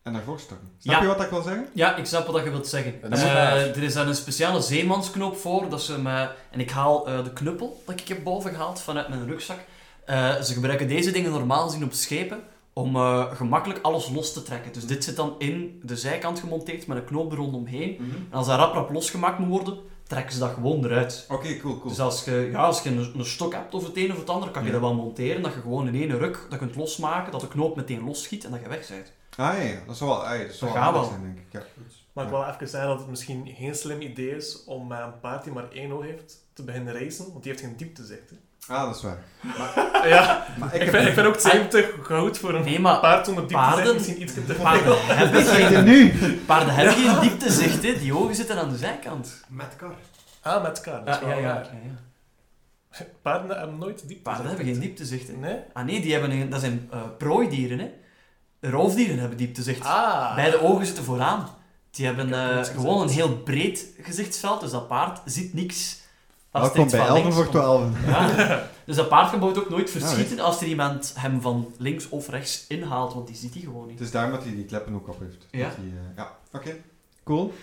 en naar voren stormen. Snap Ja. je wat ik wil zeggen? Ja, ik snap wat je wilt zeggen. Dat is Eh, er is daar een speciale zeemansknop voor. Dat ze me, en ik haal eh, de knuppel dat ik heb boven gehaald vanuit mijn rugzak. Eh, ze gebruiken deze dingen normaal gezien op schepen om eh, gemakkelijk alles los te trekken. Dus dit zit dan in de zijkant gemonteerd met een knoop er rondomheen. En als dat rap rap losgemaakt moet worden, trekken ze dat gewoon eruit. Oké, cool, cool. Dus als je, ja, als je een, een stok hebt of het een of het ander, kan je Ja. dat wel monteren. Dat je gewoon in één ruk dat kunt losmaken, dat de knoop meteen losschiet en dat je weg bent. Ah ja, ja, dat is wel, ah, ja, dat is wel Dat gaat handig wel. zijn, denk ik. Ja. Maar ik wil even zeggen dat het misschien geen slim idee is om met een paard die maar één oog heeft te beginnen reizen, want die heeft geen dieptezicht. hè. Ah, dat is waar. Ja, Maar ik, vind, ik vind ook 70 goud voor een Nee, maar paard zonder dieptezicht paarden- misschien iets te paarden hebben geen, nu? paarden hebben geen dieptezicht, hè. die ogen zitten aan de zijkant. Met kar. Ah, met elkaar. dat is Ja, wel ja, ja, waar. ja, ja. Paarden hebben nooit dieptezicht. Paarden hebben geen dieptezicht. Hè. Nee? Ah nee, die hebben een, dat zijn eh, prooidieren. Hè. Roofdieren hebben dieptezicht. Ah. Beide ogen zitten vooraan. Die hebben eh, gewoon een heel breed gezichtsveld, dus dat paard ziet niks. Als Welkom bij van 11 links voor komt. 12. Ja. Dus dat paard kan ook nooit Ja, verschieten als er iemand hem van links of rechts inhaalt, want die ziet hij gewoon niet. Het is daarom dat hij die kleppen ook op heeft. Ja. Dat hij, eh, ja. Oké. Cool.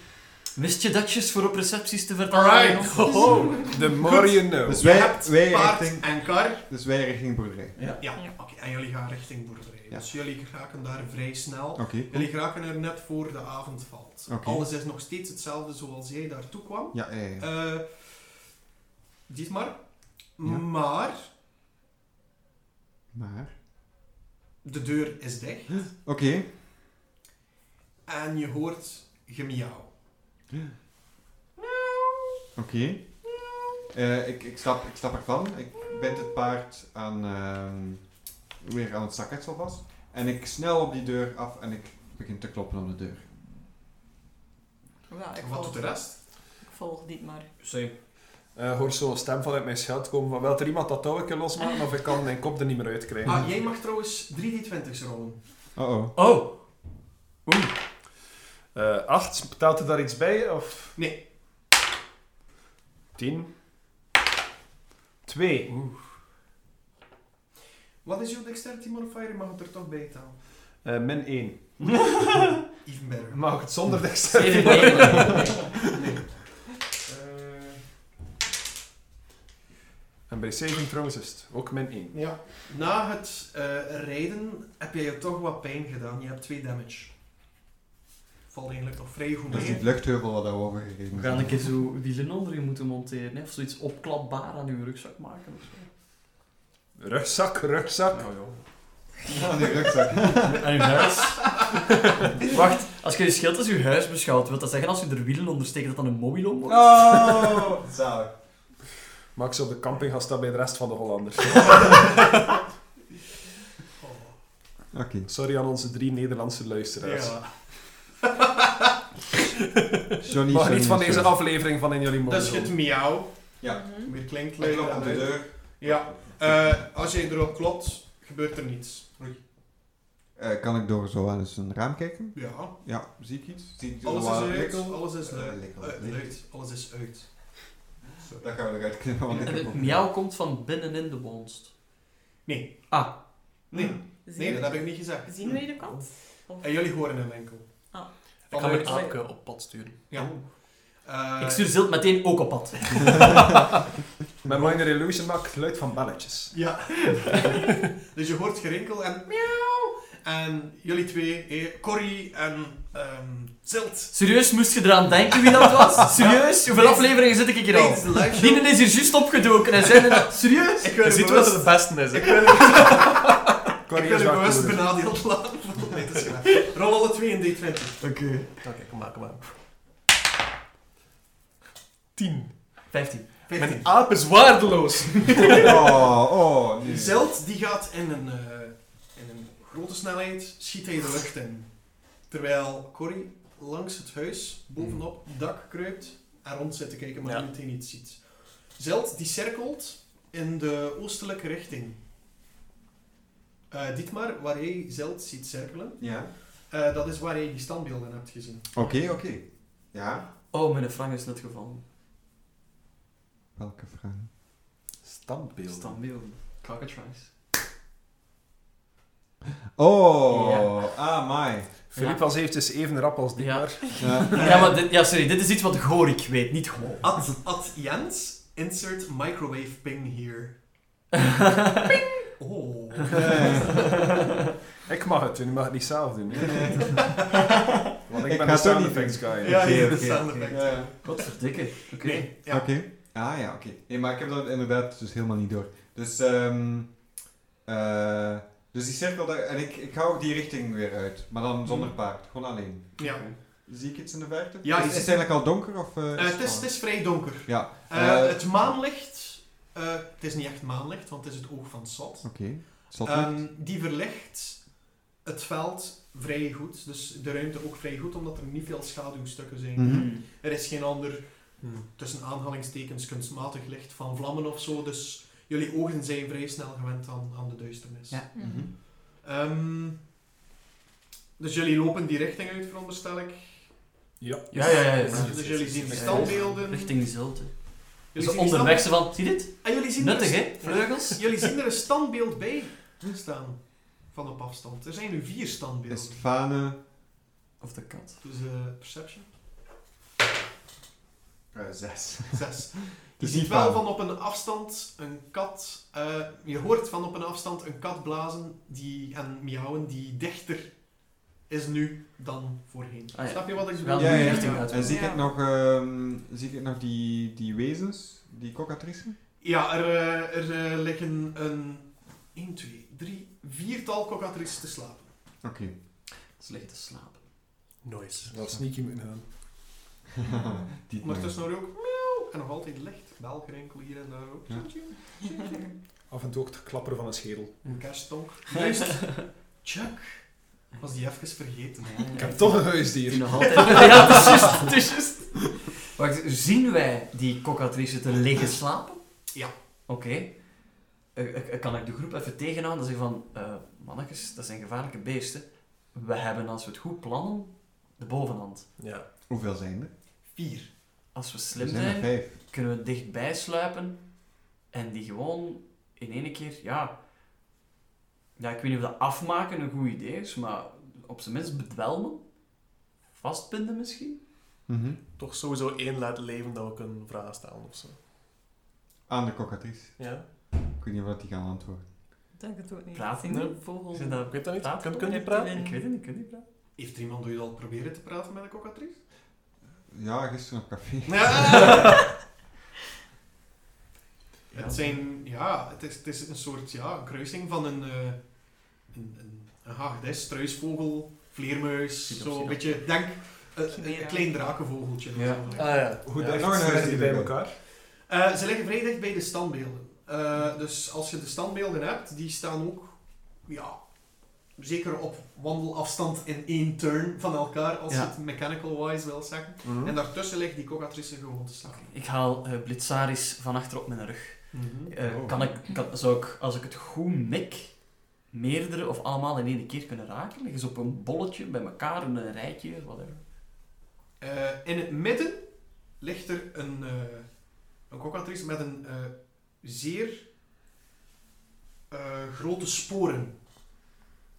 Wist je datjes voor op recepties te vertellen? Alright. Oh, the more you know. Dus Je wij, hebt wij, paard richting, en kar. dus wij richting boerderij. Ja. Ja, oké. En jullie gaan richting boerderij. Ja. Dus jullie geraken daar vrij snel. Oké. Jullie geraken er net voor de avond valt. Oké. Alles is nog steeds hetzelfde zoals jij daartoe kwam. Ja, ja, ja. Eh Dietmar. Ja. Maar Maar... de deur is dicht. Oké. En je hoort gemiauw. Oké. Eh, ik, ik, stap, ik stap ervan. Ik bind het paard aan, ehm, weer aan het zakhetsel vast. En ik snel op die deur af en ik begin te kloppen op de deur. Ja, ik Wat volg, doet de rest? ik volg dit maar. Same. Eh, hoor zo een stem vanuit mijn schild komen van, wil er iemand dat touw een keer losmaken of ik kan mijn kop er niet meer uitkrijgen. Ah, jij mag trouwens 3d20's rollen. Oh-oh. Oh, Eh, acht, betaalt er daar iets bij? Of Nee. tien? Twee. Wat is jouw dexterity modifier? Je mag het er toch bij tellen. Eh, min één. Even better. Mag ik het zonder dexterity? Nee. En bij saving throws is het ook min één. ja. Na het eh, rijden heb jij je toch wat pijn gedaan. Je hebt 2 damage. Valt eigenlijk nog vrij goed Dat is die mee. vluchtheuvel wat daarover gereden We gaan een keer zo wielen onder je moeten monteren, hè? of zoiets opklapbaar aan uw rugzak maken. Of zo. Rugzak, rugzak. Ja, die rugzak. Aan uw huis. Wacht, als je je schild als je huis beschouwt, wil dat zeggen als je er wielen onder steekt dat dan een mobilom wordt? Oh, zalig. Max op de camping gaat staan bij de rest van de Hollanders. Oké. Sorry aan onze drie Nederlandse luisteraars. Ja. Johnny, Maar Johnny, niet van deze aflevering van In Jullie Mond. Dat is het miauw. Ja. Weer klinkt luider klop op de deur. Ja. Eh, als je erop klopt, gebeurt er niets. Eh, kan ik door zo aan eens een raam kijken? Ja. Ja, zie ik iets? Zie ik Alles is uit. Alles is luid. Alles is uit. Dat gaan we eruit knippen. want ik heb miauw komt van binnenin de wonst. Nee. Ah, Nee. Zien, Nee, dat heb ik niet gezegd. zien wij de kant? Of- En jullie horen hem enkel. Ah. Ik ga mijn aapke op pad sturen. Ja. Eh, ik stuur Zilt meteen ook op pad. Met Minor Illusion maakt geluid van belletjes. Ja. dus je hoort gerinkel en miauw. En jullie twee, eh, Corrie en ehm Zilt. Serieus, moest je eraan denken wie dat was? Serieus? Hoeveel afleveringen zit ik hier al? Dienen is hier juist opgedoken en zei dat... Serieus? Ik Je er ziet bewust, het het beste is. ik hè. wil ik wil is er wel bewust cooler. benadeeld laten schrijven. Rol alle twee een D20. Oké. Oké, kom maar, kom maar. 10. 15. Mijn 15. aap is waardeloos. Oh, oh, nee. Zeld die gaat in een, eh, in een grote snelheid, schiet hij de lucht in. Terwijl Corrie langs het huis, bovenop het dak kruipt en rond zit te kijken, maar Ja. meteen iets ziet. Zeld die cirkelt in de oostelijke richting. Eh Dietmar, waar jij Zeld ziet cirkelen, Ja. eh, dat is waar jij die standbeelden hebt gezien. Oké, oké. Ja. Oh, mijn frank is net gevallen. Welke vraag? Standbeeld. Standbeelden. Cockatrice. Oh, Ja. ah, my. Filip was eventjes even rap als die Ja. maar. Ja. Ja, maar dit, ja, sorry, dit is iets wat Gorik weet, niet. Ad, ad Jens, insert microwave ping here. Oh. Ik mag het doen, je mag het niet zelf doen. hè. Want ik, Ik ben de sound effects guy. Ja, Oké, hier, de sound oké. effect. Ja. Godverdikke. Oké. Nee, ja. Oké. Ah ja, oké. Nee, maar ik heb dat inderdaad dus helemaal niet door. Dus, ehm eh, dus die cirkel daar, en ik, ik ga ook die richting weer uit, maar dan zonder paard, gewoon alleen. Ja. Zie ik iets in de verte? Ja, is, is het eigenlijk al donker of? eh, Eh, het, is, het is vrij donker. Ja. Eh, het maanlicht, eh, het is niet echt maanlicht, want het is het oog van Sot. Oké. Ehm, die verlicht het veld vrij goed, dus de ruimte ook vrij goed, omdat er niet veel schaduwstukken zijn. Mhm. Hmm. Er is geen ander, Hmm. tussen aanhalingstekens, kunstmatig licht van vlammen of zo, dus jullie ogen zijn vrij snel gewend aan, aan de duisternis. Ja. Mhm. Ehm, dus jullie lopen die richting uit, veronderstel ik. Ja. Ja, ja, ja. ja. Dus, dus jullie zien standbeelden. Richting Zilte. Jullie Dus onderweg ze van, zie je dit? En jullie zien Nuttig, hè? Vleugels. Jullie zien er een standbeeld bij staan. Van op afstand. Er zijn nu vier standbeelden. Is het Fane? Of de kat. Dus eh, perception. eh, zes. Zes. Je Dus ziet wel van op een afstand een kat. eh, je hoort van op een afstand een kat blazen die, en miauwen die dichter is nu dan voorheen. Ah, ja. Snap je wat ik bedoel? Ja, ja, ja. En zie Ja. ik nog, ehm, zie ik nog die, die wezens, die cockatrice? Ja, er, eh, er eh, liggen een 1, 2, 3, viertal cockatrices te slapen. Oké. Ze liggen te slapen. Nice. Dat sneaky moeten gaan. die Ondertussen hoor je ook miauw en nog altijd licht belgerinkel hier en daar ook. Ja. Af en toe ook het klapperen van een schedel. Een kerststonk. Juist. Chuck. Was die even vergeten. Ik heb toch een Die huisdier. nog altijd... ja, het is juist, het is juist. Wacht, zien wij die cockatrice te liggen slapen? Ja. Oké. Eh, eh, kan ik de groep even tegenhouden en zeggen van... eh mannetjes, dat zijn gevaarlijke beesten. We hebben, als we het goed plannen, de bovenhand. Ja. Hoeveel zijn er? Vier. Als we slim zijn kunnen we dichtbij sluipen en die gewoon in één keer, ja... Ja, ik weet niet of dat afmaken een goed idee is, maar op zijn minst bedwelmen. Vastbinden misschien. Mhm. Toch sowieso één laten leven dat we kunnen vragen stellen of zo. Aan de cockatrice. Ja? Ik weet niet wat die gaan antwoorden. Ik denk het ook niet. Vogel. Zijn dat Ik weet dat niet. Reptielen. praten? Ik weet het niet, praten. Heeft er iemand ooit al proberen te praten met een cockatrice? Ja, gisteren op café. Het zijn, ja, het is, het is een soort, ja, een kruising van een, eh een, een, een hagedis, struisvogel, vleermuis, op zo een beetje, denk, een, een klein drakenvogeltje. of Ja. zo. Ah ja. Hoe Ja, die bij elkaar? Eh, ze liggen vrij dicht bij de standbeelden. Eh, dus als je de standbeelden hebt, die staan ook, ja, zeker op wandelafstand in één turn van elkaar, als Ja. je het mechanical-wise wil zeggen. Mhm. En daartussen ligt die cockatrice gewoon te staan. Ik haal eh Blitzaris van achter op mijn rug. Mhm. Eh, Oh. kan ik, kan, zou ik, als ik het goed mik, meerdere of allemaal in één keer kunnen raken? Liggen ze op een bolletje, bij elkaar, in een rijtje, whatever. Eh, in het midden ligt er een, eh een cockatrice met een eh, zeer eh, grote sporen.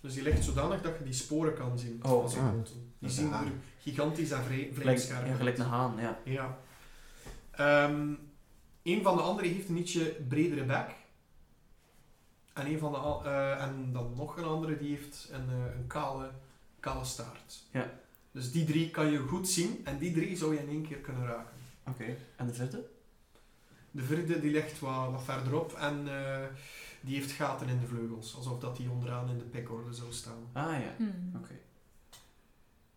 Dus die ligt zodanig dat je die sporen kan zien. Oh, Als je ah. poten. Die zien er gigantisch scherp ja, gelijk een haan, ja. Ja. Ehm, een van de andere heeft een ietsje bredere bek. En, een van de, al- eh, en dan nog een andere die heeft een, eh, een kale, kale staart. Ja. Dus die drie kan je goed zien en die drie zou je in één keer kunnen raken. Oké. En de vierde? De vierde die ligt wat, wat verderop en eh, die heeft gaten in de vleugels. Alsof dat die onderaan in de pikorde zou staan. Ah ja. Hmm. Oké.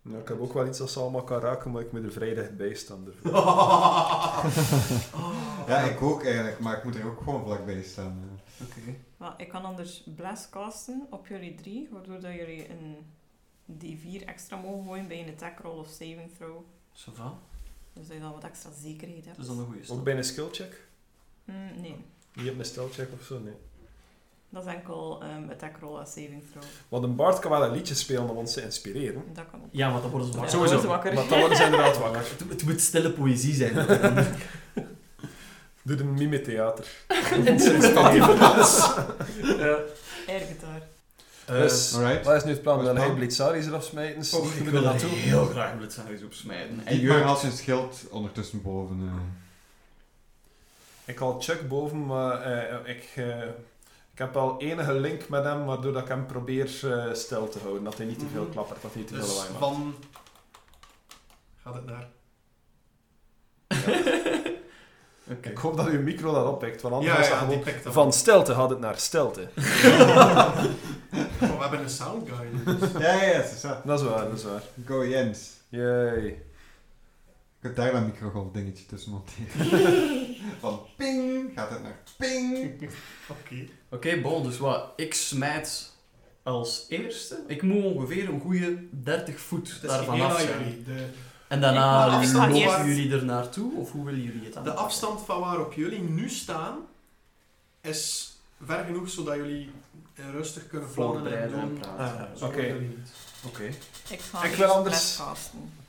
Nou, ik heb ook wel iets dat ze allemaal kan raken, maar ik moet er vrij dichtbij staan. ervoor. Ja, ik ook eigenlijk, maar ik moet er ook gewoon vlakbij staan. Oké. Ik kan anders blast casten op jullie drie, waardoor dat jullie een D4 extra mogen gooien bij een attack roll of saving throw. Ça va. Dus dat je dan wat extra zekerheid hebt. Dat is dan een goede stap. Ook bij een skill check? Hmm, nee, Niet op een stealth check of zo, nee. Dat is enkel ehm, attack roll en saving throw. Want een bard kan wel een liedje spelen om ons te inspireren. Dat kan ook. Ja, maar dan worden ze wakker. ze wakker. Maar dan worden ze inderdaad wakker. Het, het moet stille poëzie zijn. Doe een mimetheater. ja. Airgitaar. Dus, Alright. wat is nu het plan? Wat is Dan het hij plan? Blitzaris eraf smijten, ik wil dat naartoe. heel graag Blitzaris opsmijten. En maar als je schild ondertussen boven. eh. Ik haal Chuck boven, maar eh, ik, eh, ik heb al enige link met hem, waardoor dat ik hem probeer eh, stil te houden. Dat hij niet te veel Mhm. klappert, dat hij niet te veel Dus lawaai maakt. van... Gaat het naar... Oké. Ik hoop dat uw micro dat oppikt, want anders Ja, is dat ja, die gewoon... pikt dat. Van stilte gaat het naar stilte. Oh, we hebben een sound guy. dus. Ja, ja, ja. Dat is waar, dat is waar. Go Jens. Yay. Ik heb daar dat microgolf dingetje tussen monteren. Van ping gaat het naar ping. Oké. Oké, bon, dus wat? Ik smijt als eerste. Ik moet ongeveer een goede 30 voet daarvan af aan zijn. jullie. De, En Ik daarna lopen jullie er naartoe, of hoe willen jullie het de aanpakken? afstand van waarop jullie nu staan is ver genoeg zodat jullie rustig kunnen plannen en doen. praten. Ah, Zo oké. worden jullie niet. Oké. Ik ga Ik eerst wil anders-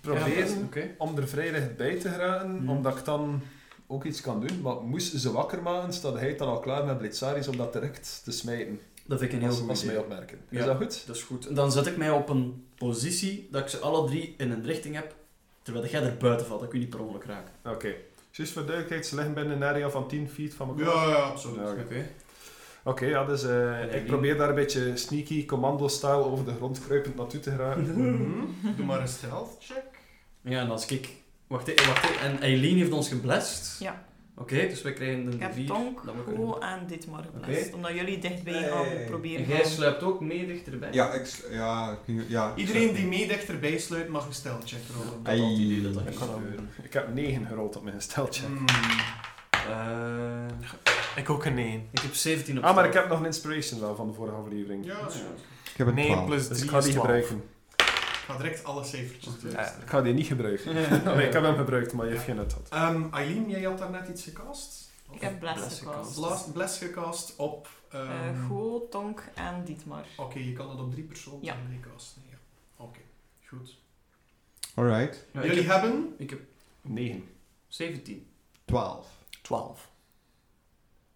Proberen Oké. om er vrij dichtbij te geraken, Mhm. omdat ik dan ook iets kan doen. Maar moest ze wakker maken, staat hij dan al klaar met Blitzaris om dat direct te smijten. Dat vind ik een heel goed mij idee. opmerken. Is Ja. dat goed? Dat is goed. En dan zet ik mij op een positie dat ik ze alle drie in een richting heb, terwijl jij er buiten valt. Dat kun je niet per ongeluk raken. Oké. Juist voor duidelijkheid, ze liggen binnen een area van 10 feet van elkaar. Ja, ja, absoluut. Ja, oké. Ja, dus eh, ik probeer daar een beetje sneaky commando-style over de grond kruipend naartoe te geraken. Mhm. Doe maar een stealth check. Ja, en als ik... Wacht even, wacht even. En Eileen heeft ons geblest. Ja. Oké, dus wij krijgen een Ik heb vier. Tonk, dat we Ko en Ditmar geblest. Omdat jullie dichtbij gaan Hey. proberen En jij sluipt ook mee dichterbij. Ja, ik, ja, ik- ja. ik Iedereen die mee dichterbij sluit mag een stealth check rollen. Idee dat dat Ik, ging kan gebeuren. ik heb 9 gerold op mijn stelcheck. Hmm. Eh, Ik ook een 9. ik heb 17 op Ah, maar ik heb nog een inspiration wel van de vorige aflevering. Ja, dat is Ja. goed. Ik heb een 9 12. plus Dus 3 ik ga die is 12. gebruiken. Ik ga direct alle cijfertjes doen. Ja, ik ga die niet gebruiken. nee, ik heb hem gebruikt, maar je heeft geen nut gehad. Ehm, Eileen, jij had daar net iets gecast? Ik heb blast Blast gecast. Blast, bless gecast op... ehm, Eh Go, Tonk en Dietmar. Oké, je kan het op drie personen Ja. casten. Ja. Oké, goed. Alright. Ja, ik, Jullie heb, hebben... ik heb 9. 17. 12. 12.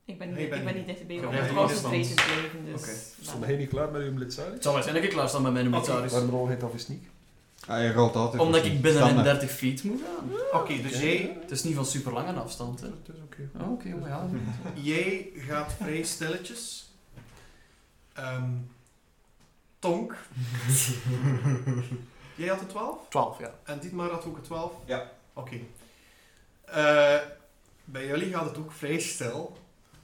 Ik ben, Nee, niet, ik ben ik ben niet. niet dichterbij Ik om blijf te blijven. Dus Oké. Stond jij niet klaar met uw blitzaris? Het zal waarschijnlijk klaarstaan bij mijn Oké, militaris. Waarom rol heet of is niet? Ah, je rolt altijd. Omdat ik binnen een standaard. 30 feet moet gaan. Oké, dus jij, Het is niet van super lange afstand. Hè. Het is oké. Oh, Oké, maar ja. jij gaat vrij stilletjes. Ehm, Tonk. jij had een 12? 12, ja. En Dietmar had ook een 12? Ja. Oké. Eh, bij jullie gaat het ook vrij stil.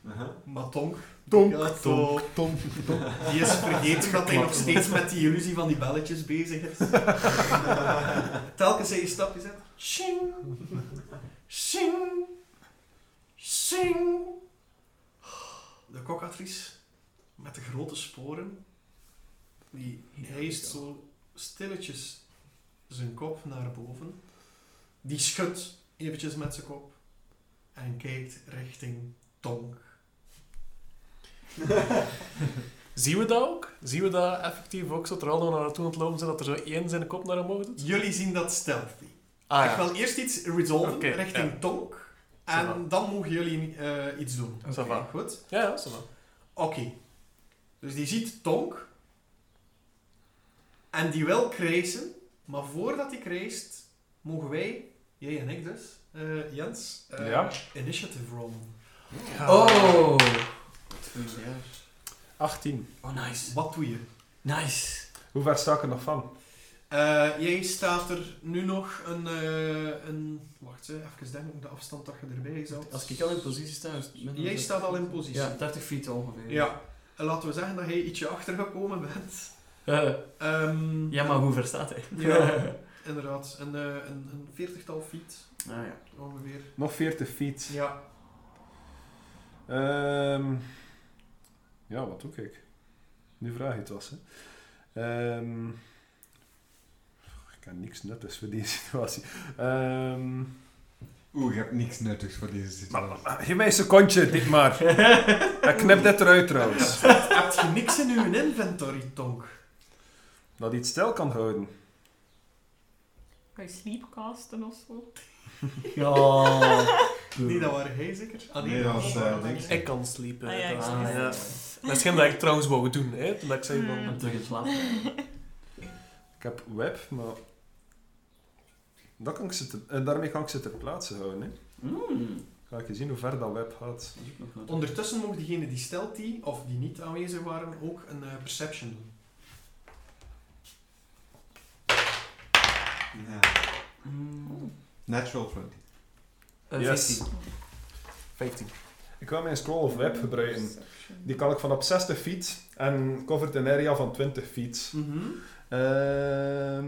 Aha. Maar Tonk, Tonk, Ja, tonk, zo. tonk, tonk. die is vergeten dat hij nog steeds met die illusie van die belletjes bezig is. Telkens hij een stapje zet. Shing. Shing. Shing. De kokadries met de grote sporen. Die hijst zo stilletjes zijn kop naar boven. Die schudt eventjes met zijn kop. En kijkt richting Tonk. Zien we dat ook? Zien we dat effectief ook zo terwijl we naar naartoe aan het lopen zijn, dat er zo één zijn kop naar omhoog doet? Jullie zien dat stealthy. Ah Ik wil eerst iets resolven richting ja. Tonk. En dan mogen jullie eh, iets doen. Ça va. Goed? Ja, ja. Oké. Dus die ziet Tonk. En die wil krijsen. Maar voordat hij krijst, mogen wij, jij en ik dus, eh, Jens, eh, Ja. initiative rollen. Oh! Wat goed, ja. 18. Oh, nice. Wat doe je? Nice. Hoe ver sta ik er nog van? Eh, jij staat er nu nog een... eh, een wacht, hè, even denken de afstand dat je erbij zat. Als ik al in positie sta... is het minder Jij dan- staat al in positie. Ja, 30 feet ongeveer. Ja. En laten we zeggen dat jij ietsje achtergekomen bent. Eh, Ehm, ja, maar hoe ver staat hij? Ja. Inderdaad, een, eh, een, een veertigtal feet Ah, ja. ongeveer. Nog 40 feet. Ja. Ehm, ja, wat doe ik? Nu vraag je het was. Hè. Ehm, ik heb niks nuttigs voor deze situatie. Ehm, Oeh, je hebt niks nuttigs voor deze situatie. maar, maar, geef mij een secondje, dit maar. Ik knip dit eruit trouwens. Heb je niks in uw inventory, Tonk? Dat iets stil kan houden. Kan je sleepcasten of zo? Ja. Nee, dat waren hij zeker? Ah, Nee, dat was, eh, niks. Ik kan slepen. Ah, ja, ik dat, Ah, ja. is geen dat ik trouwens wou doen. Hè, toen ik zei van... Hmm. En terug in slaap. Ik heb web, maar... Dat kan ik ze te- en daarmee kan ik ze ter plaatse houden. Hè. Mm. Ga ik je zien hoe ver dat web gaat. Ondertussen mogen diegenen die stealthy, of die niet aanwezig waren, ook een eh, perception doen. Ja. Mm. Natural 20. Eh, Yes. 15. 15. Ik ga mijn scroll of web gebruiken. Perception. Die kan ik van op 60 feet en covert een area van 20 feet. Ehm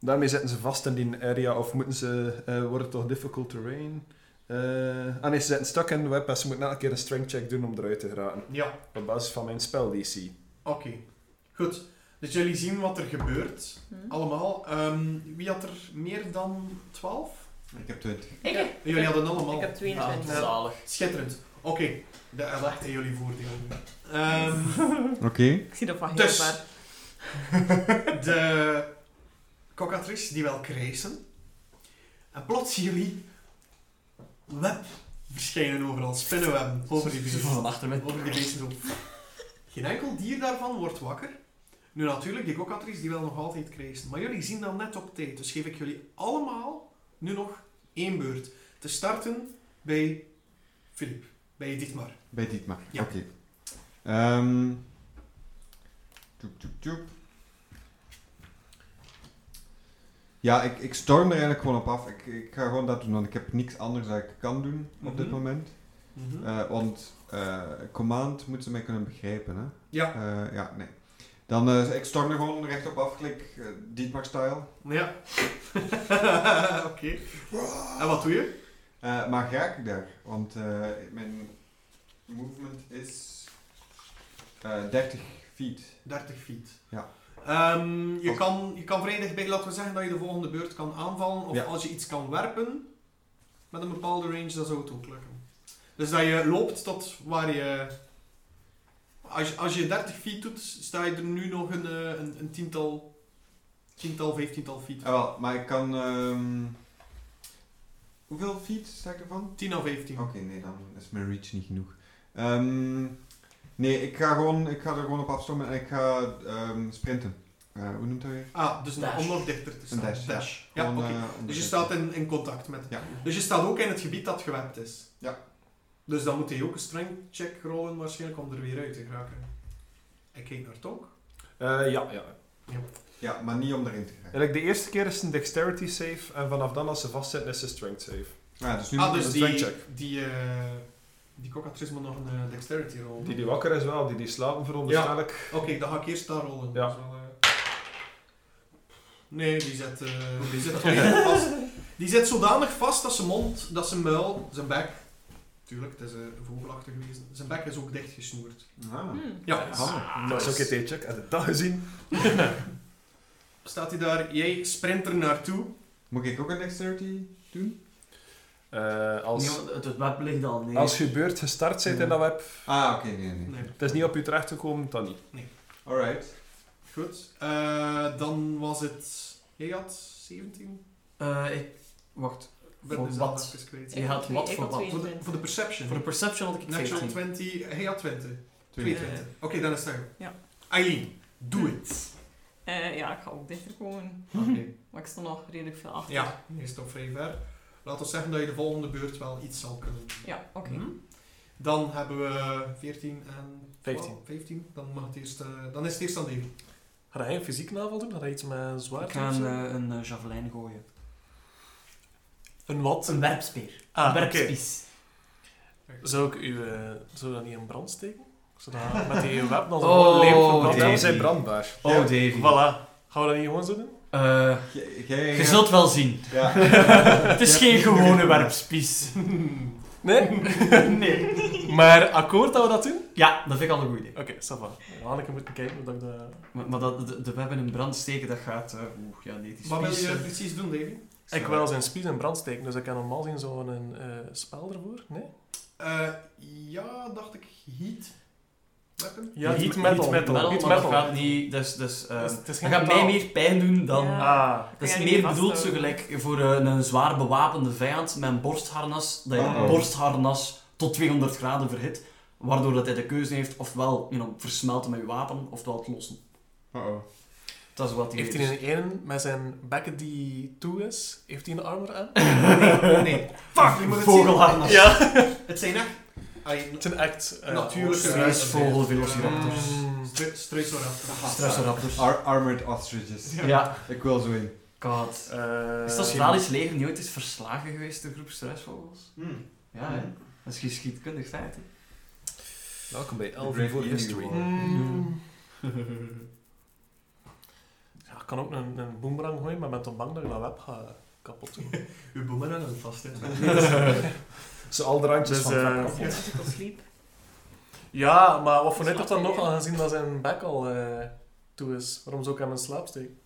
daarmee zitten ze vast in die area of moeten ze, eh wordt het toch difficult terrain? Eh ah nee, ze zitten stuck in de web en ze moeten elke keer een strength check doen om eruit te geraken. Ja, Op basis van mijn spel DC. oké. Goed. Dus jullie zien wat er gebeurt. Hm? Allemaal. Ehm, wie had er meer dan 12? Ik heb 20. Ik heb, Jullie hadden allemaal. ik heb 22. Ja. Zalig. Schitterend. Oké, dat legt in jullie voordeel. Ehm Oké. Ik zie dat van heel Dus. ver. de cockatrice die wel krijsen. En plots zien jullie web verschijnen overal. Spinnenwebben over die beesten. van achter met. Over die beesten. Geen enkel dier daarvan wordt wakker. Nu natuurlijk, die cockatrice die wil nog altijd krijsen. Maar jullie zien dat net op tijd. Dus geef ik jullie allemaal nu nog één beurt. Te starten bij Filip. Bij Dietmar. Bij Dietmar. Ja. Oké. Ehm. Tjoep, tjoep, tjoep. Ja, ik, ik storm er eigenlijk gewoon op af. Ik, ik ga gewoon dat doen, want ik heb niks anders dat ik kan doen op dit Mhm. moment. Mhm. Eh, want eh, command moeten ze mij kunnen begrijpen, hè? ja. Eh, ja, nee. Dan, eh, ik storm er gewoon recht op af, klik uh, Dietmar-style. Ja. Oké. En wat doe je? Eh, maar raak ik daar? Want eh, mijn movement is eh 30 feet. 30 feet. Ja. Ehm, je, Of- kan, je kan vrij dichtbij, laten we zeggen dat je de volgende beurt kan aanvallen. Of Ja. als je iets kan werpen met een bepaalde range, dan zou het ook lukken. Dus dat je loopt tot waar je... Als je, als je 30 feet doet, sta je er nu nog een, eh, een, een tiental, tiental, vijftiental feet. Ah, wel, maar ik kan... ehm, hoeveel feet sta ik ervan? 10 of 15. Oké, nee, dan is mijn reach niet genoeg. Ehm, nee, ik ga, gewoon, ik ga er gewoon op afstormen en ik ga ehm, sprinten. Eh, hoe noemt dat weer? Ah, dus Dash. om nog dichter te staan. Een dash, ja. Oké. eh, Dus je staat in, in contact met. Ja. Dus je staat ook in het gebied dat gewept is. Ja. Dus dan moet hij ook een strength check rollen waarschijnlijk om er weer uit te geraken. Ik kijk naar Tonk. Eh, ja, ja. Ja, maar niet om erin te geraken. De eerste keer is het een dexterity save en vanaf dan als ze vastzitten is het een strength save. Ah, dus nu Ah, moet dus een die, strength die, eh die cockatrice moet nog een eh, dexterity rollen. Die die wakker is wel, die die slapen veronderstel ik. Oké, dan ga ik eerst daar rollen. Ja. Wel, eh, Nee, die zit, eh, die zit volledig vast. Die zit zodanig vast dat zijn mond, dat zijn muil, zijn bek, tuurlijk, het is een vogelachtig wezen, zijn bek is ook dichtgesnoerd. Ah. Hm. Ja. handig. Dat is ook een check. Heb je dat gezien? Staat hij daar, jij sprint er naartoe. Moet ik ook een dexterity doen? Eh, als, Nee, het, het web ligt al neer. als je beurt gestart bent in dat web, Ah, oké, nee, nee. Nee. het is niet op je terecht gekomen, dan niet. Alright. Goed. Eh, dan was het, jij had 17? Eh, ik... Wacht. Ben Voor zaal wat? kwijt. Had wat voor had wat? Voor de, voor de perception. Voor de perception had ik Natural 17. 20, hij had 20. 22. 22. Oké, dan is het. Ja. Eileen, doe het. Eh, ja, ik ga ook dichter komen. Oké. Maar ik sta nog redelijk veel achter. Ja, je is toch vrij ver. Laat ons zeggen dat je de volgende beurt wel iets zal kunnen doen. Ja, oké. Hm? Dan hebben we 14 en 15. 15. Dan, mag het eerst, eh, dan is het eerst aan Davy. Ga jij een fysiek navel doen? Ga je iets met zwaard Ik ga een, eh, een javelijn gooien. Een wat? Een werpspeer. Ah, een werpspies. Zou ik u eh, zou dat niet in brand steken? Zodat met die web dan zo Oh, leem Davy. verbrand Ja, hebben? zijn brandbaar. Oh, Davy. Voilà. Gaan we dat niet gewoon zo doen? Eh, je zult wel zien. Ja. Het is geen gewone werpspies. Nee? nee. maar akkoord dat we dat doen? Ja, dat vind ik al een goed idee. Oké, ça va. Hanneke moet kijken dat ik dat... Maar, maar dat, de, de webben in brand steken, dat gaat... eh oeh, ja, nee, die Wat wil je precies doen, Davy? Ik wil zijn spies in brand steken, dus ik kan normaal zien zo'n eh spel ervoor. Nee? Eh, ja, dacht ik heat weapon. Ja, heat heat metal. Heat metal, Heat metal. dat gaat niet... Dus, dus, eh, Dus dat gaat mij meer pijn doen dan... Ja. Ah. Dat is meer bedoeld zo gelijk voor een zwaar bewapende vijand met een borstharnas, dat je een borstharnas tot 200 graden verhit, waardoor dat hij de keuze heeft ofwel you know, versmelten met je wapen, ofwel het lossen. Uh-oh. Dat is wat hij Heeft hij een ene met zijn bekken die toe is? Heeft hij een armor aan? Nee, nee. Fuck, je moet het zien. Vogelharnas. Ja. Het zijn echt... Het zijn echt... eh, Natuurlijke Struisvogel, velociraptors. Mm. Struisoraptor. Struisraptors. Ar- armored ostriches. Ja. Ik wil zo in. God. Eh, Is dat Australisch leger niet ooit eens verslagen geweest, de groep struisvogels? Hmm. Ja, hè? Dat is geschiedkundig feit, hè? Welkom bij Elven History. War. Mm. Ja, ik kan ook een, een boomerang gooien, maar ben toch bang dat ik dat web ga kapot doen. Uw boemerang hangt vast, hè. Ze al de randjes Dus, van het eh, kapot. Sleep. Ja, maar wat voor nut heeft dat nog aangezien dat zijn bek al eh, toe is? Waarom zou ik hem in slaap steken?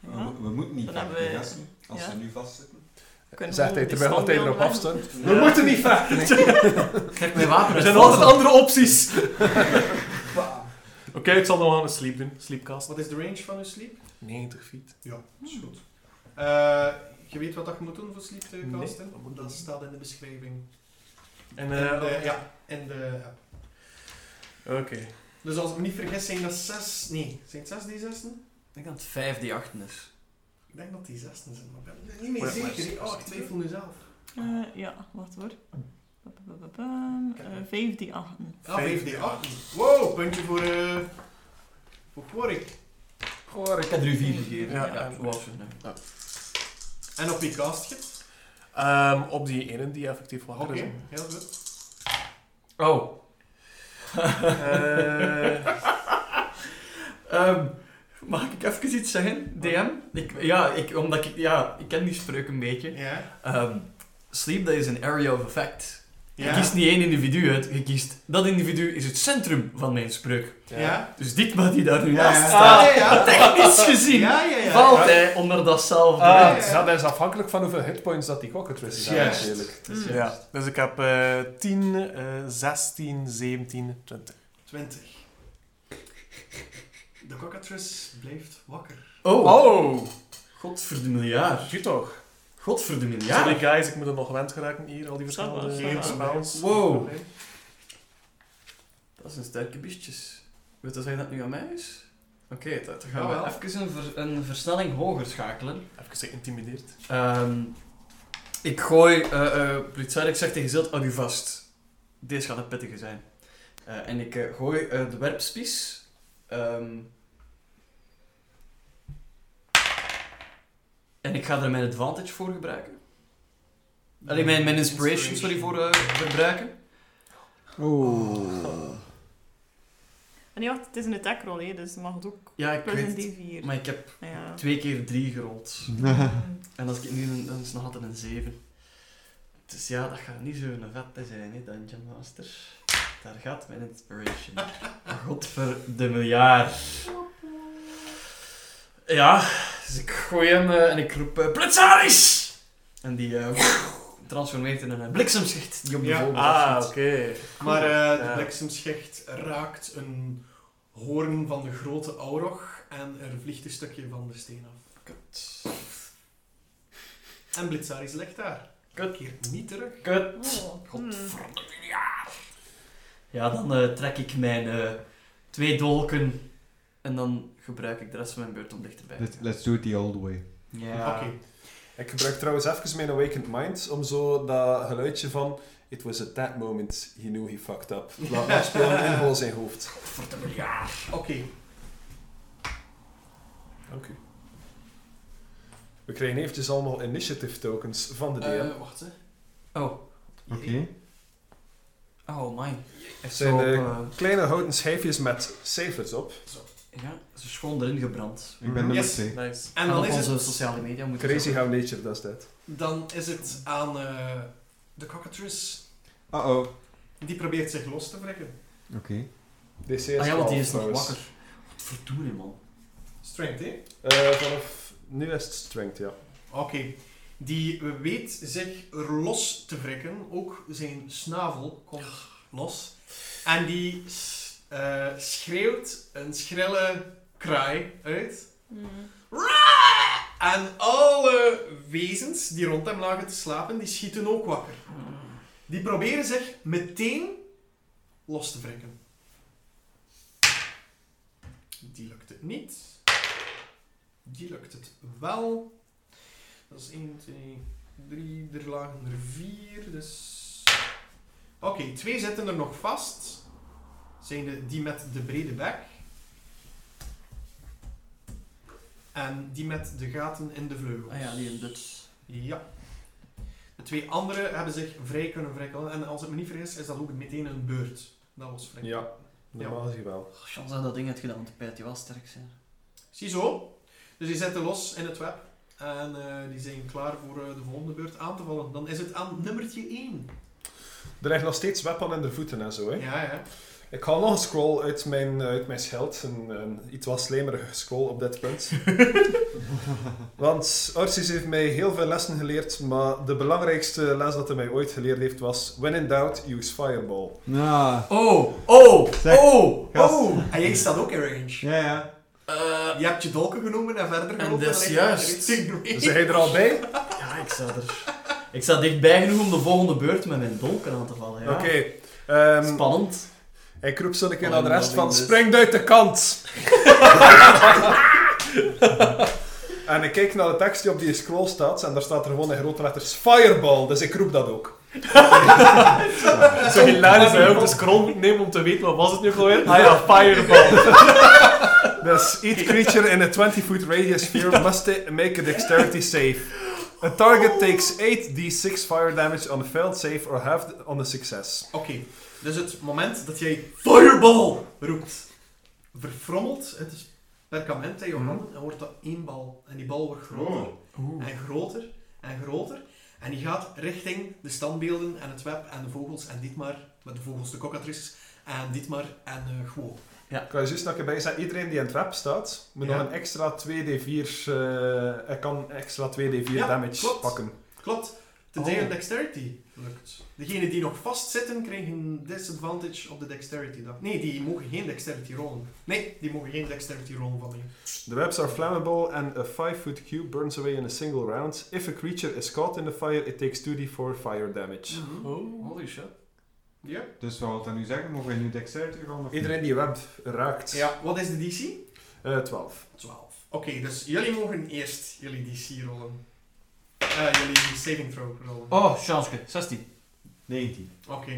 We, Ja. mo- we moeten niet Dan vechten, hebben we- gasten. Als ja. ze nu vastzitten. Kunnen Zegt hij terwijl hij erop. Ja. We moeten niet vechten. Kijk, mijn wapen Er is zijn altijd andere opties! Oké, ik zal nog aan een sleep doen. Sleepcast. Wat is de range van uw sleep? 90 feet. Ja, is goed. Eh, je weet wat dat je moet doen voor sleep te Nee, casten? dat staat in de beschrijving. En, In eh, de, ja, in de app. Oké. Dus als ik me niet vergis, zijn dat zes... Nee, zijn het zes die zessen? Ik denk dat het 5 die 8 is. Ik denk dat die zessen zijn, maar ik ben niet meer zeker. Oh, ik twijfel nu zelf. Eh, ja, wacht hoor. Eh, Vijf die achten. Ah, 5D8. Wow, puntje voor... eh voor Quarik. Goh, ik heb er u 4 gegeven. Ja, Ja, zoals nou. En op wie cast je het? Ehm, op die ene die effectief wakker Oké, is. heel goed. Oh. Eh, Ehm, mag ik even iets zeggen? DM? Ik, ja, ik, omdat ik, ja, ik ken die spreuk een beetje. Ja. Ehm, sleep, dat is een area of effect. Je Ja. kiest niet één individu uit, je kiest... Dat individu is het centrum van mijn spreuk. Ja. Dus dit wat die daar nu Ja, naast ja. staat, Ah, ja. technisch gezien, Ja, ja, ja. valt hij onder datzelfde. Ah, ja, ja. ja, dat is afhankelijk van hoeveel hitpoints dat die cockatrice is. Juist. natuurlijk. Mm. ja, dus ik heb eh 10, eh 16, 17, 20. 20. De cockatrice blijft wakker. Oh, Oh! godverdomme miljard. Zie toch? Godverdomme Sorry miljard. guys, ik moet er nog gewend geraken hier, al die verschillende ja. spells. Wow. Dat zijn sterke biestjes. Weet je dat dat nu aan mij is? Oké, dan dan gaan we even een, ver- een versnelling hoger schakelen. Even geïntimideerd. Ehm, ik gooi, eh uh, ik zeg tegen Zilt, hou u vast. Deze gaat een pittige zijn. Eh, en ik eh, gooi eh, de werpspies. Ehm, en ik ga er mijn advantage voor gebruiken. Alleen mijn, mijn inspiration, sorry, voor eh, gebruiken. Oeh. En nee, wacht, het is een attack roll, hè, dus je mag het ook Ja, ik plus weet een het. D4. Maar ik heb Ja. twee keer drie gerold. En als ik nu een, dan is het nog altijd een 7. Dus ja, dat gaat niet zo'n vette zijn, hè, Dungeon Master. Daar gaat mijn inspiration. Godver de miljard. Ja, dus ik gooi hem eh, en ik roep uh, Blitzaris! En die eh, transformeert in een bliksemschicht die op de Ja. vogel Ah, oké. Maar eh, de Ja. bliksemschicht raakt een hoorn van de grote Aurog en er vliegt een stukje van de steen af. Kut. En Blitzaris ligt daar. Kut. Keert niet terug. Kut. Oh. Godverdomme miljard. Ja, dan eh, trek ik mijn eh, twee dolken en dan gebruik ik de rest van mijn beurt om dichterbij te Let's, let's do it the old way. Ja. Oké. Ik gebruik trouwens even mijn Awakened Mind om zo dat geluidje van It was at that moment he knew he fucked up. Laat maar spelen in gewoon zijn hoofd. Ja. Oké. Dank u. We krijgen eventjes allemaal initiative tokens van de DM. Eh, wacht, hè. Oh. Oké. Oh, my. Het zijn zo eh, kleine houten schijfjes met cijfers op. Ja, ze is gewoon erin gebrand. Ik ben nummer Yes. 2. Nice. En dan op is, onze het, sociale media moeten Crazy how nature does that. dan is het aan eh, de cockatrice. Uh-oh. Die probeert zich los te wrikken. Oké. DC is Ah ja, want die 12 is nog wakker. Wat verdoen, man. Strength, hè? Eh, vanaf nu is het strength, ja. Oké. Die weet zich er los te wrikken. Ook zijn snavel komt los. En die eh, schreeuwt een schrille kraai uit. Mhm. En alle wezens die rond hem lagen te slapen, die schieten ook wakker. Die proberen zich meteen los te wrikken. Die lukt het niet. Die lukt het wel. Dat is 1, 2, 3, er lagen er 4, dus... Oké, twee zitten er nog vast. Zijn de, die met de brede bek. En die met de gaten in de vleugels. Ah ja, die in Dutch. Ja. De twee anderen hebben zich vrij kunnen wrikkelen. En als het me niet vergis, is dat ook meteen een beurt. Dat was vrij. Ja, normaal gezien wel. Chance dat dat ding had gedaan, want de pijt die was sterk zijn. Ziezo. Dus die zitten los in het web. En eh, die zijn klaar voor eh, de volgende beurt aan te vallen. Dan is het aan nummertje 1. Er ligt nog steeds web aan in de voeten en zo, hè. Ja, ja. Ik haal nog een scroll uit mijn, uit mijn schild. Een, een iets wat slijmerige scroll op dit punt. Want Arcis heeft mij heel veel lessen geleerd, maar de belangrijkste les dat hij mij ooit geleerd heeft was When in doubt, use fireball. Ja. Oh, oh, Zeg, oh, gast. oh. En jij staat ook in range. Ja, ja. Eh, Je hebt je dolken genomen en verder En gelopen. dat is juist. Zijn jij er al bij? ja, ik sta er. Ik sta dichtbij genoeg om de volgende beurt met mijn dolken aan te vallen. Ja. Oké. ehm, Spannend. Ik roep zo een keer Oh, naar de rest van spring uit de kant! en ik kijk naar de tekst die op die scroll staat en daar staat er gewoon in grote letters fireball, dus ik roep dat ook. Zo hilarisch dat je op de scroll moet nemen om te weten wat was het nu alweer. Ah ja, fireball. Dus each creature in a 20 foot radius sphere must make a dexterity save. A target takes 8d6 fire damage on a failed save or half on a success. Oké, dus het moment dat jij Fireball roept, verfrommelt het perkament in je handen en wordt dat één bal. En die bal wordt groter Oeh. en groter en groter. En die gaat richting de standbeelden en het web en de vogels en Dietmar, met de vogels de cockatrices, en Dietmar en uh, Gwo. Ik kan je juist nog erbij zeggen, iedereen die in het web staat, moet Ja. nog een extra 2d4, eh hij kan extra 2d4 Ja, damage klopt. pakken. Klopt, tenzij Oh. dexterity lukt. Degenen die nog vastzitten, krijgen een disadvantage op de dexterity dag. Nee, die mogen geen dexterity rollen. Nee, die mogen geen dexterity rollen van mij. The webs are flammable and a 5 foot cube burns away in a single round. If a creature is caught in the fire, it takes 2d4 fire damage. Oh, holy shit. Ja. Dus wat wil dat nu zeggen? Mogen wij nu dexterity rollen? Iedereen die web raakt. Ja, wat is de DC? Eh, 12. 12. Oké, dus jullie mogen eerst jullie DC rollen. Eh, jullie saving throw rollen. Oh, chanske. 16. niet? 19. Oké.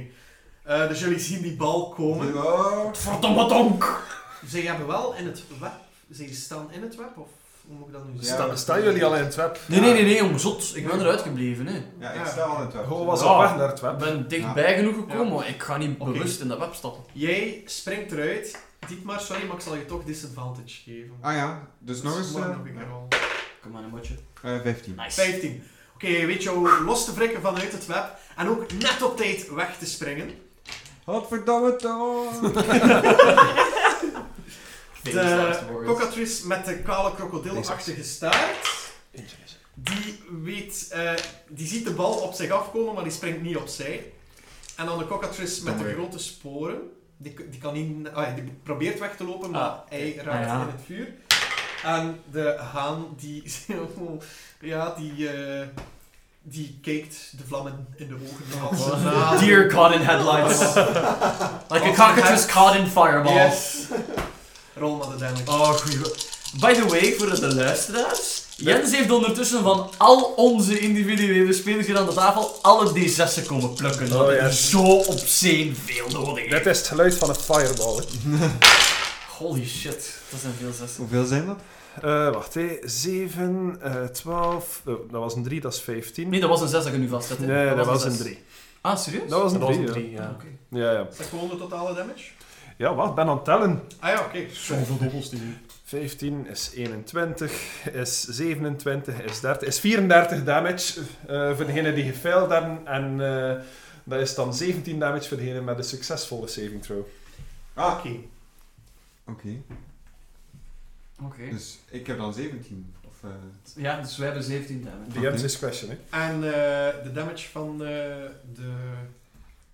Eh, dus jullie zien die bal komen. Oh. Verdomme donk! Zij hebben wel in het web... Zij staan in het web, of hoe moet ik dat nu Ja. zeggen? Sta- staan jullie al in het web? Nee, nee, nee, nee, om zot. Ik ben eruit gebleven, hè. Ja, ik Ja. sta al in het web. Gewoon was Ja. op weg naar het Ik web. ben dichtbij genoeg gekomen, maar ik ga niet Oké. bewust in dat web stappen. Jij springt eruit. Dietmar, sorry, maar ik zal je toch disadvantage geven. Ah ja, dus nog eens... mag eh, nog een keer rollen. Kom maar een motje. eh, 15. Nice. 15. Oké, je weet jou los te wrikken vanuit het web en ook net op tijd weg te springen. Godverdomme toch! De cockatrice met de kale krokodilachtige staart, Eentje is. die weet, eh, die ziet de bal op zich afkomen, maar die springt niet opzij. En dan de cockatrice met de grote sporen, die, die kan niet, ah, ja, die probeert weg te lopen, maar Ah, hij oké. raakt Ah, ja. in het vuur. En de haan, die, ja, die, eh, die kijkt de vlammen in de ogen. Een haan. Deer caught in headlights. like a cockroach caught in fireball. Yes. Rol maar de damage. Oh, goeie. By the way, voor de luisteraars. Jens heeft ondertussen van al onze individuele spelers hier aan de tafel alle D6'en komen plukken. Dat Oh, is ja. zo obscene veel nodig Dit is het geluid van een fireball. Holy shit, dat zijn veel zessen. Hoeveel zijn dat? Eh, wacht, hé. 7, eh 12. oh, dat was een 3, dat is 15. Nee, dat was een 6 dat je nu vastzet. hè. Nee, dat was een zes. 3. Ah, serieus? Dat was een Dat was 3, een ja. drie, ja. Oké. Ja, ja. Is dat gewoon de totale damage? Ja, wacht, ben aan het tellen. Ah ja, oké. Zoveel dobbels die nu. 15 is 21, is 27, is 30, is 34 damage eh, voor degene die gefaild hebben. En eh, dat is dan 17 damage voor degene met een succesvolle saving throw. Ah, Oké. Oké. Oké. Dus ik heb dan 17. Of, eh, Ja, dus wij hebben 17 damage. The Oké. M's discretion, hè. En eh, de damage van eh, de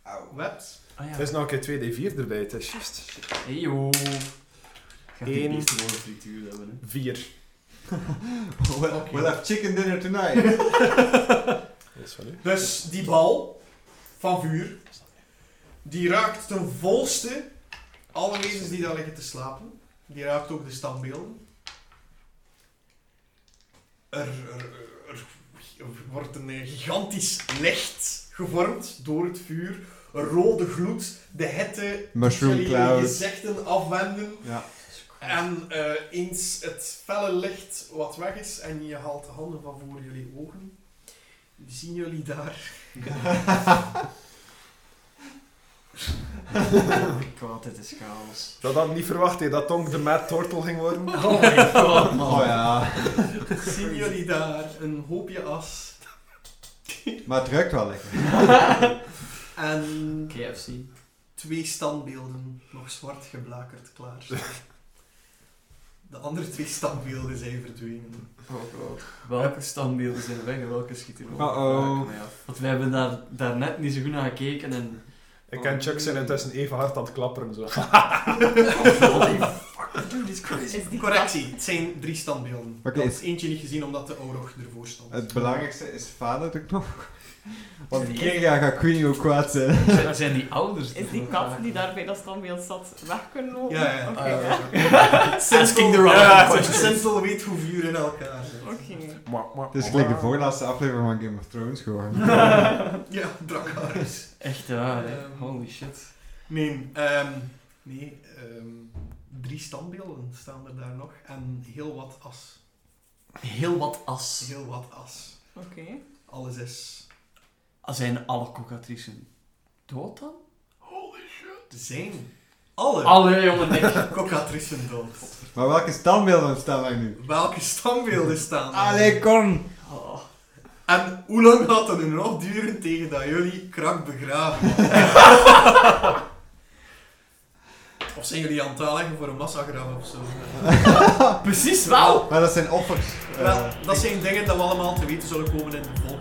Auw. webs? Ah ja. Er is nog een keer 2d4 erbij, het is juist. Hey joh. Gaat die Eén. beesten gewoon een frituur hebben, hè. 4. We'll, we'll have chicken dinner tonight. Dat is van u. Dus die bal van vuur, die raakt ten volste alle wezens die daar liggen te slapen. Die raakt ook de standbeelden. Er, er, er, wordt een gigantisch licht gevormd door het vuur. Een rode gloed, de hitte Mushroom die jullie cloud. gezichten afwenden. Ja. En eh, eens het felle licht wat weg is en je haalt de handen van voor jullie ogen, zien jullie daar Kwaad, dit is chaos. Dat had ik niet verwacht, hè, dat Tonk de Mad Turtle ging worden. Oh my god, man. Oh ja. zien jullie daar een hoopje as Maar het ruikt wel lekker. en KFC. twee standbeelden nog zwart geblakerd klaar. De andere twee standbeelden zijn verdwenen. Oh god. Welke standbeelden zijn weg en welke schieten er Uh-oh. Want wij hebben daar, daar net niet zo goed naar gekeken en... Ik en Chuck zijn intussen even hard aan het klapperen. Zo. Holy fuck, dude, is crazy. Is die Correctie, het zijn drie standbeelden. Oké, Ik had is- eentje niet gezien omdat de oorlog ervoor stond. Het belangrijkste is vader de knop. Want Kirja gaat Queenie ook kwaad zijn. Zijn, zijn die ouders? Is die kat die daar bij dat standbeeld zat weg kunnen lopen? Ja, ja. Oké, Ah, ja. Asking the wrong. Sintel weet hoe vuur in elkaar zit. Oké. Mwah, Het is gelijk de voorlaatste aflevering van Game of Thrones geworden. Ja, Dracarys. Echt waar, hè. Ehm, Holy shit. Nee, ehm, nee ehm, drie standbeelden staan er daar nog en heel wat as. Heel wat as. Heel wat as. Oké. Alles is Zijn alle cocatricen dood dan? zijn alle Alle jongen, dood. Maar welke standbeelden staan er nu? Welke standbeelden staan er? Allee, kom! Oh. En hoe lang gaat het nu nog duren tegen dat jullie krak begraven? of zijn jullie aan het aanleggen voor een massagraf of zo? Precies wel! Maar dat zijn offers. Eh, Wel, dat zijn dingen dat we allemaal te weten zullen komen in de volgende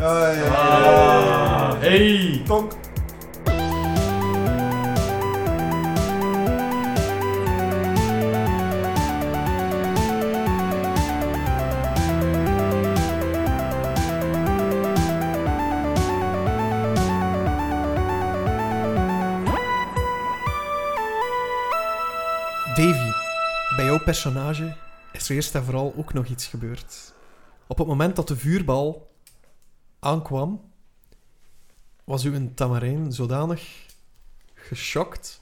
Oh, ja, ja, ja. Ah, hey! Tonk. Davy, bij jouw personage is er eerst en vooral ook nog iets gebeurd. Op het moment dat de vuurbal aankwam, was uw tamarijn zodanig geschokt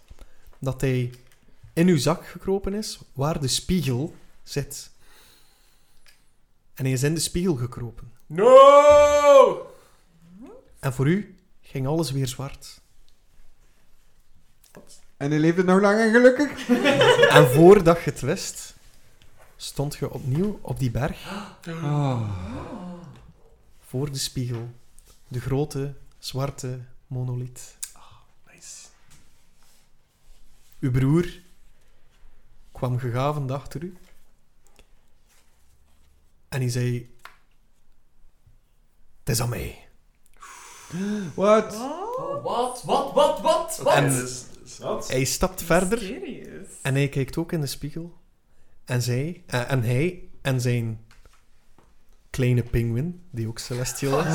dat hij in uw zak gekropen is waar de spiegel zit. En hij is in de spiegel gekropen. No! En voor u ging alles weer zwart. En die leefde nog lang en gelukkig? En voordat je het wist, stond je opnieuw op die berg Oh. Voor de spiegel. De grote, zwarte monolith. Nice. Uw broer kwam gegavend achter u. En hij zei... Het is aan mij. What? Oh, Wat? Wat? Wat? Wat? Wat? Wat? Hij stapt verder en hij kijkt ook in de spiegel. En, zij, eh, en hij en zijn kleine pinguïn, die ook celestial is,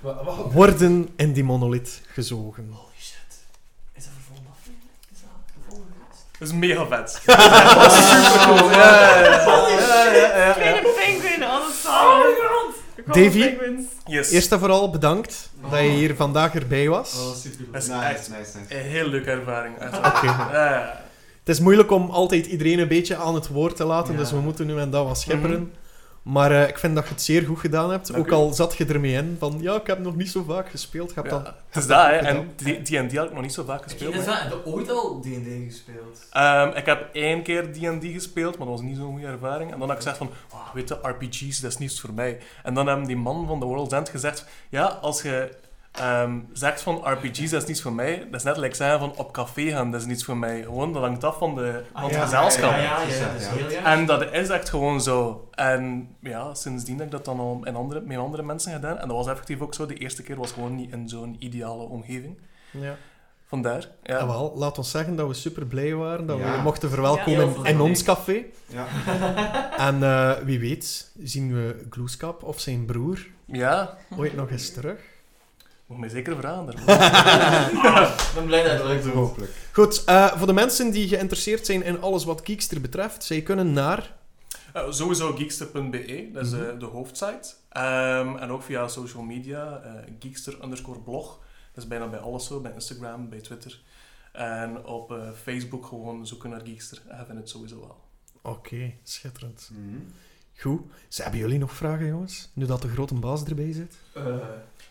wa- worden in die monolith gezogen. Holy shit. Is dat voor volgende aflevering? Is dat volgende is mega vet. Dat is super cool. Ja, ja, ja. Kleine penguin, alles samen. Davy? Yes. Eerst en vooral bedankt dat je hier vandaag erbij was. Oh, super. Dat is nice, echt- nice, nice. Een heel leuke ervaring. Oké. Het is moeilijk om altijd iedereen een beetje aan het woord te laten, Ja. dus we moeten nu en dan wat schepperen. Maar eh, ik vind dat je het zeer goed gedaan hebt. Dank ook u. al zat je ermee in van ja, ik heb nog niet zo vaak gespeeld. Je hebt Ja, dan... Het is dat, hè. En D&D had ik nog niet zo vaak gespeeld. Is dat, heb je ooit al D&D gespeeld? Ehm, ik heb één keer D&D gespeeld, maar dat was niet zo'n goede ervaring. En dan heb ik gezegd van, "Wauw, weet je, RPG's, dat is niets voor mij. En dan hebben die man van The World's End gezegd, ja, als je ehm, zegt van RPG's, dat is niets voor mij, dat is net like zeggen van op café gaan, dat is niets voor mij. Gewoon, dat hangt af van, de, van het ja. gezelschap. Ja, ja, ja, Ja, dat is ja. heel juist. En dat is echt gewoon zo. En ja, sindsdien heb ik dat dan al in andere, met andere mensen gedaan. En dat was effectief ook zo. De eerste keer was gewoon niet in zo'n ideale omgeving. Ja. Vandaar. Ja. Ja, wel, laat ons zeggen dat we super blij waren dat we Ja. mochten verwelkomen in, ons café. Ja. En eh, wie weet, zien we Gloeskap of zijn broer ja, ooit nog eens terug. Moet mij zeker vragen. daar. Ik ben blij dat het leuk doet. Hopelijk. Goed, eh, voor de mensen die geïnteresseerd zijn in alles wat Geekster betreft, zij kunnen naar... Eh, sowieso geekster.be, dat is eh, Mhm. de hoofdsite. Ehm, en ook via social media, eh, geekster underscore blog. Dat is bijna bij alles zo, bij Instagram, bij Twitter. En op eh, Facebook gewoon zoeken naar Geekster. En je vindt het sowieso wel. Oké, schitterend. Mhm. Goed. Ze hebben jullie nog vragen, jongens? Nu dat de grote baas erbij zit? Eh,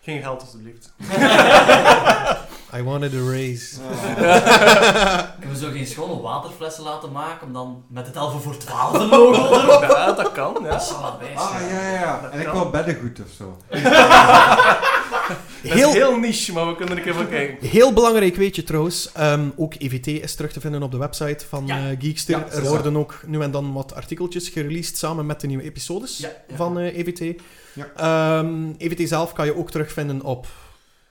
Geen geld, alstublieft. I wanted a raise. Kunnen we zo geen schone waterflessen laten maken om dan met het 11 voor 12 logo erop? Ja, dat kan, ja. Dat zou wat wijs Ah, zijn. ja, ja, ja. En ik wil beddengoed of zo. Heel, heel niche, maar we kunnen er van kijken. heel belangrijk weetje trouwens. ehm, ook EVT is terug te vinden op de website van Ja. eh, Geekster. Ja, er worden ook nu en dan wat artikeltjes gereleased samen met de nieuwe episodes Ja, ja. van eh, EVT. Ja. Ehm, EVT zelf kan je ook terugvinden op...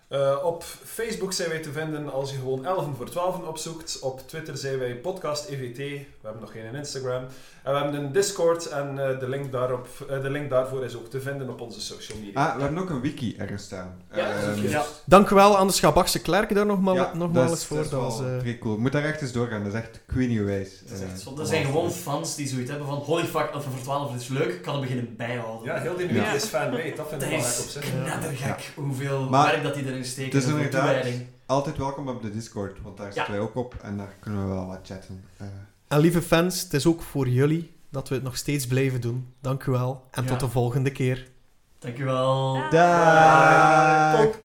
Eh, op Facebook zijn wij te vinden als je gewoon 11 voor 12 opzoekt. Op Twitter zijn wij podcast EVT. We hebben nog geen Instagram. En we hebben een Discord en eh, de, link daarop, eh, de link daarvoor is ook te vinden op onze social media. Ah, we hebben ook een wiki ergens staan. Ja, Ehm, Ja. Dank u wel aan de Schabachse Klerk daar nogmaals, ja, nogmaals dat is, voor. Dat is Dat wel was, eh, cool. Moet daar echt eens doorgaan. Dat is echt queeniewijs. Dat, is echt Eh, zo. dat zijn gewoon fans die zoiets hebben van holy fuck, 11 voor 12 is leuk, ik kan het beginnen bijhouden. Ja, heel die Ja. is fan-made. Dat vind Dat ik belangrijk op is zich. knettergek hoeveel Maar werk dat die erin steken. het is en hoeveel inderdaad-. Altijd welkom op de Discord, want daar Ja. zitten wij ook op en daar kunnen we wel wat chatten. En lieve fans, het is ook voor jullie dat we het nog steeds blijven doen. Dank u wel en Ja. tot de volgende keer. Dankjewel. Dag. Dag!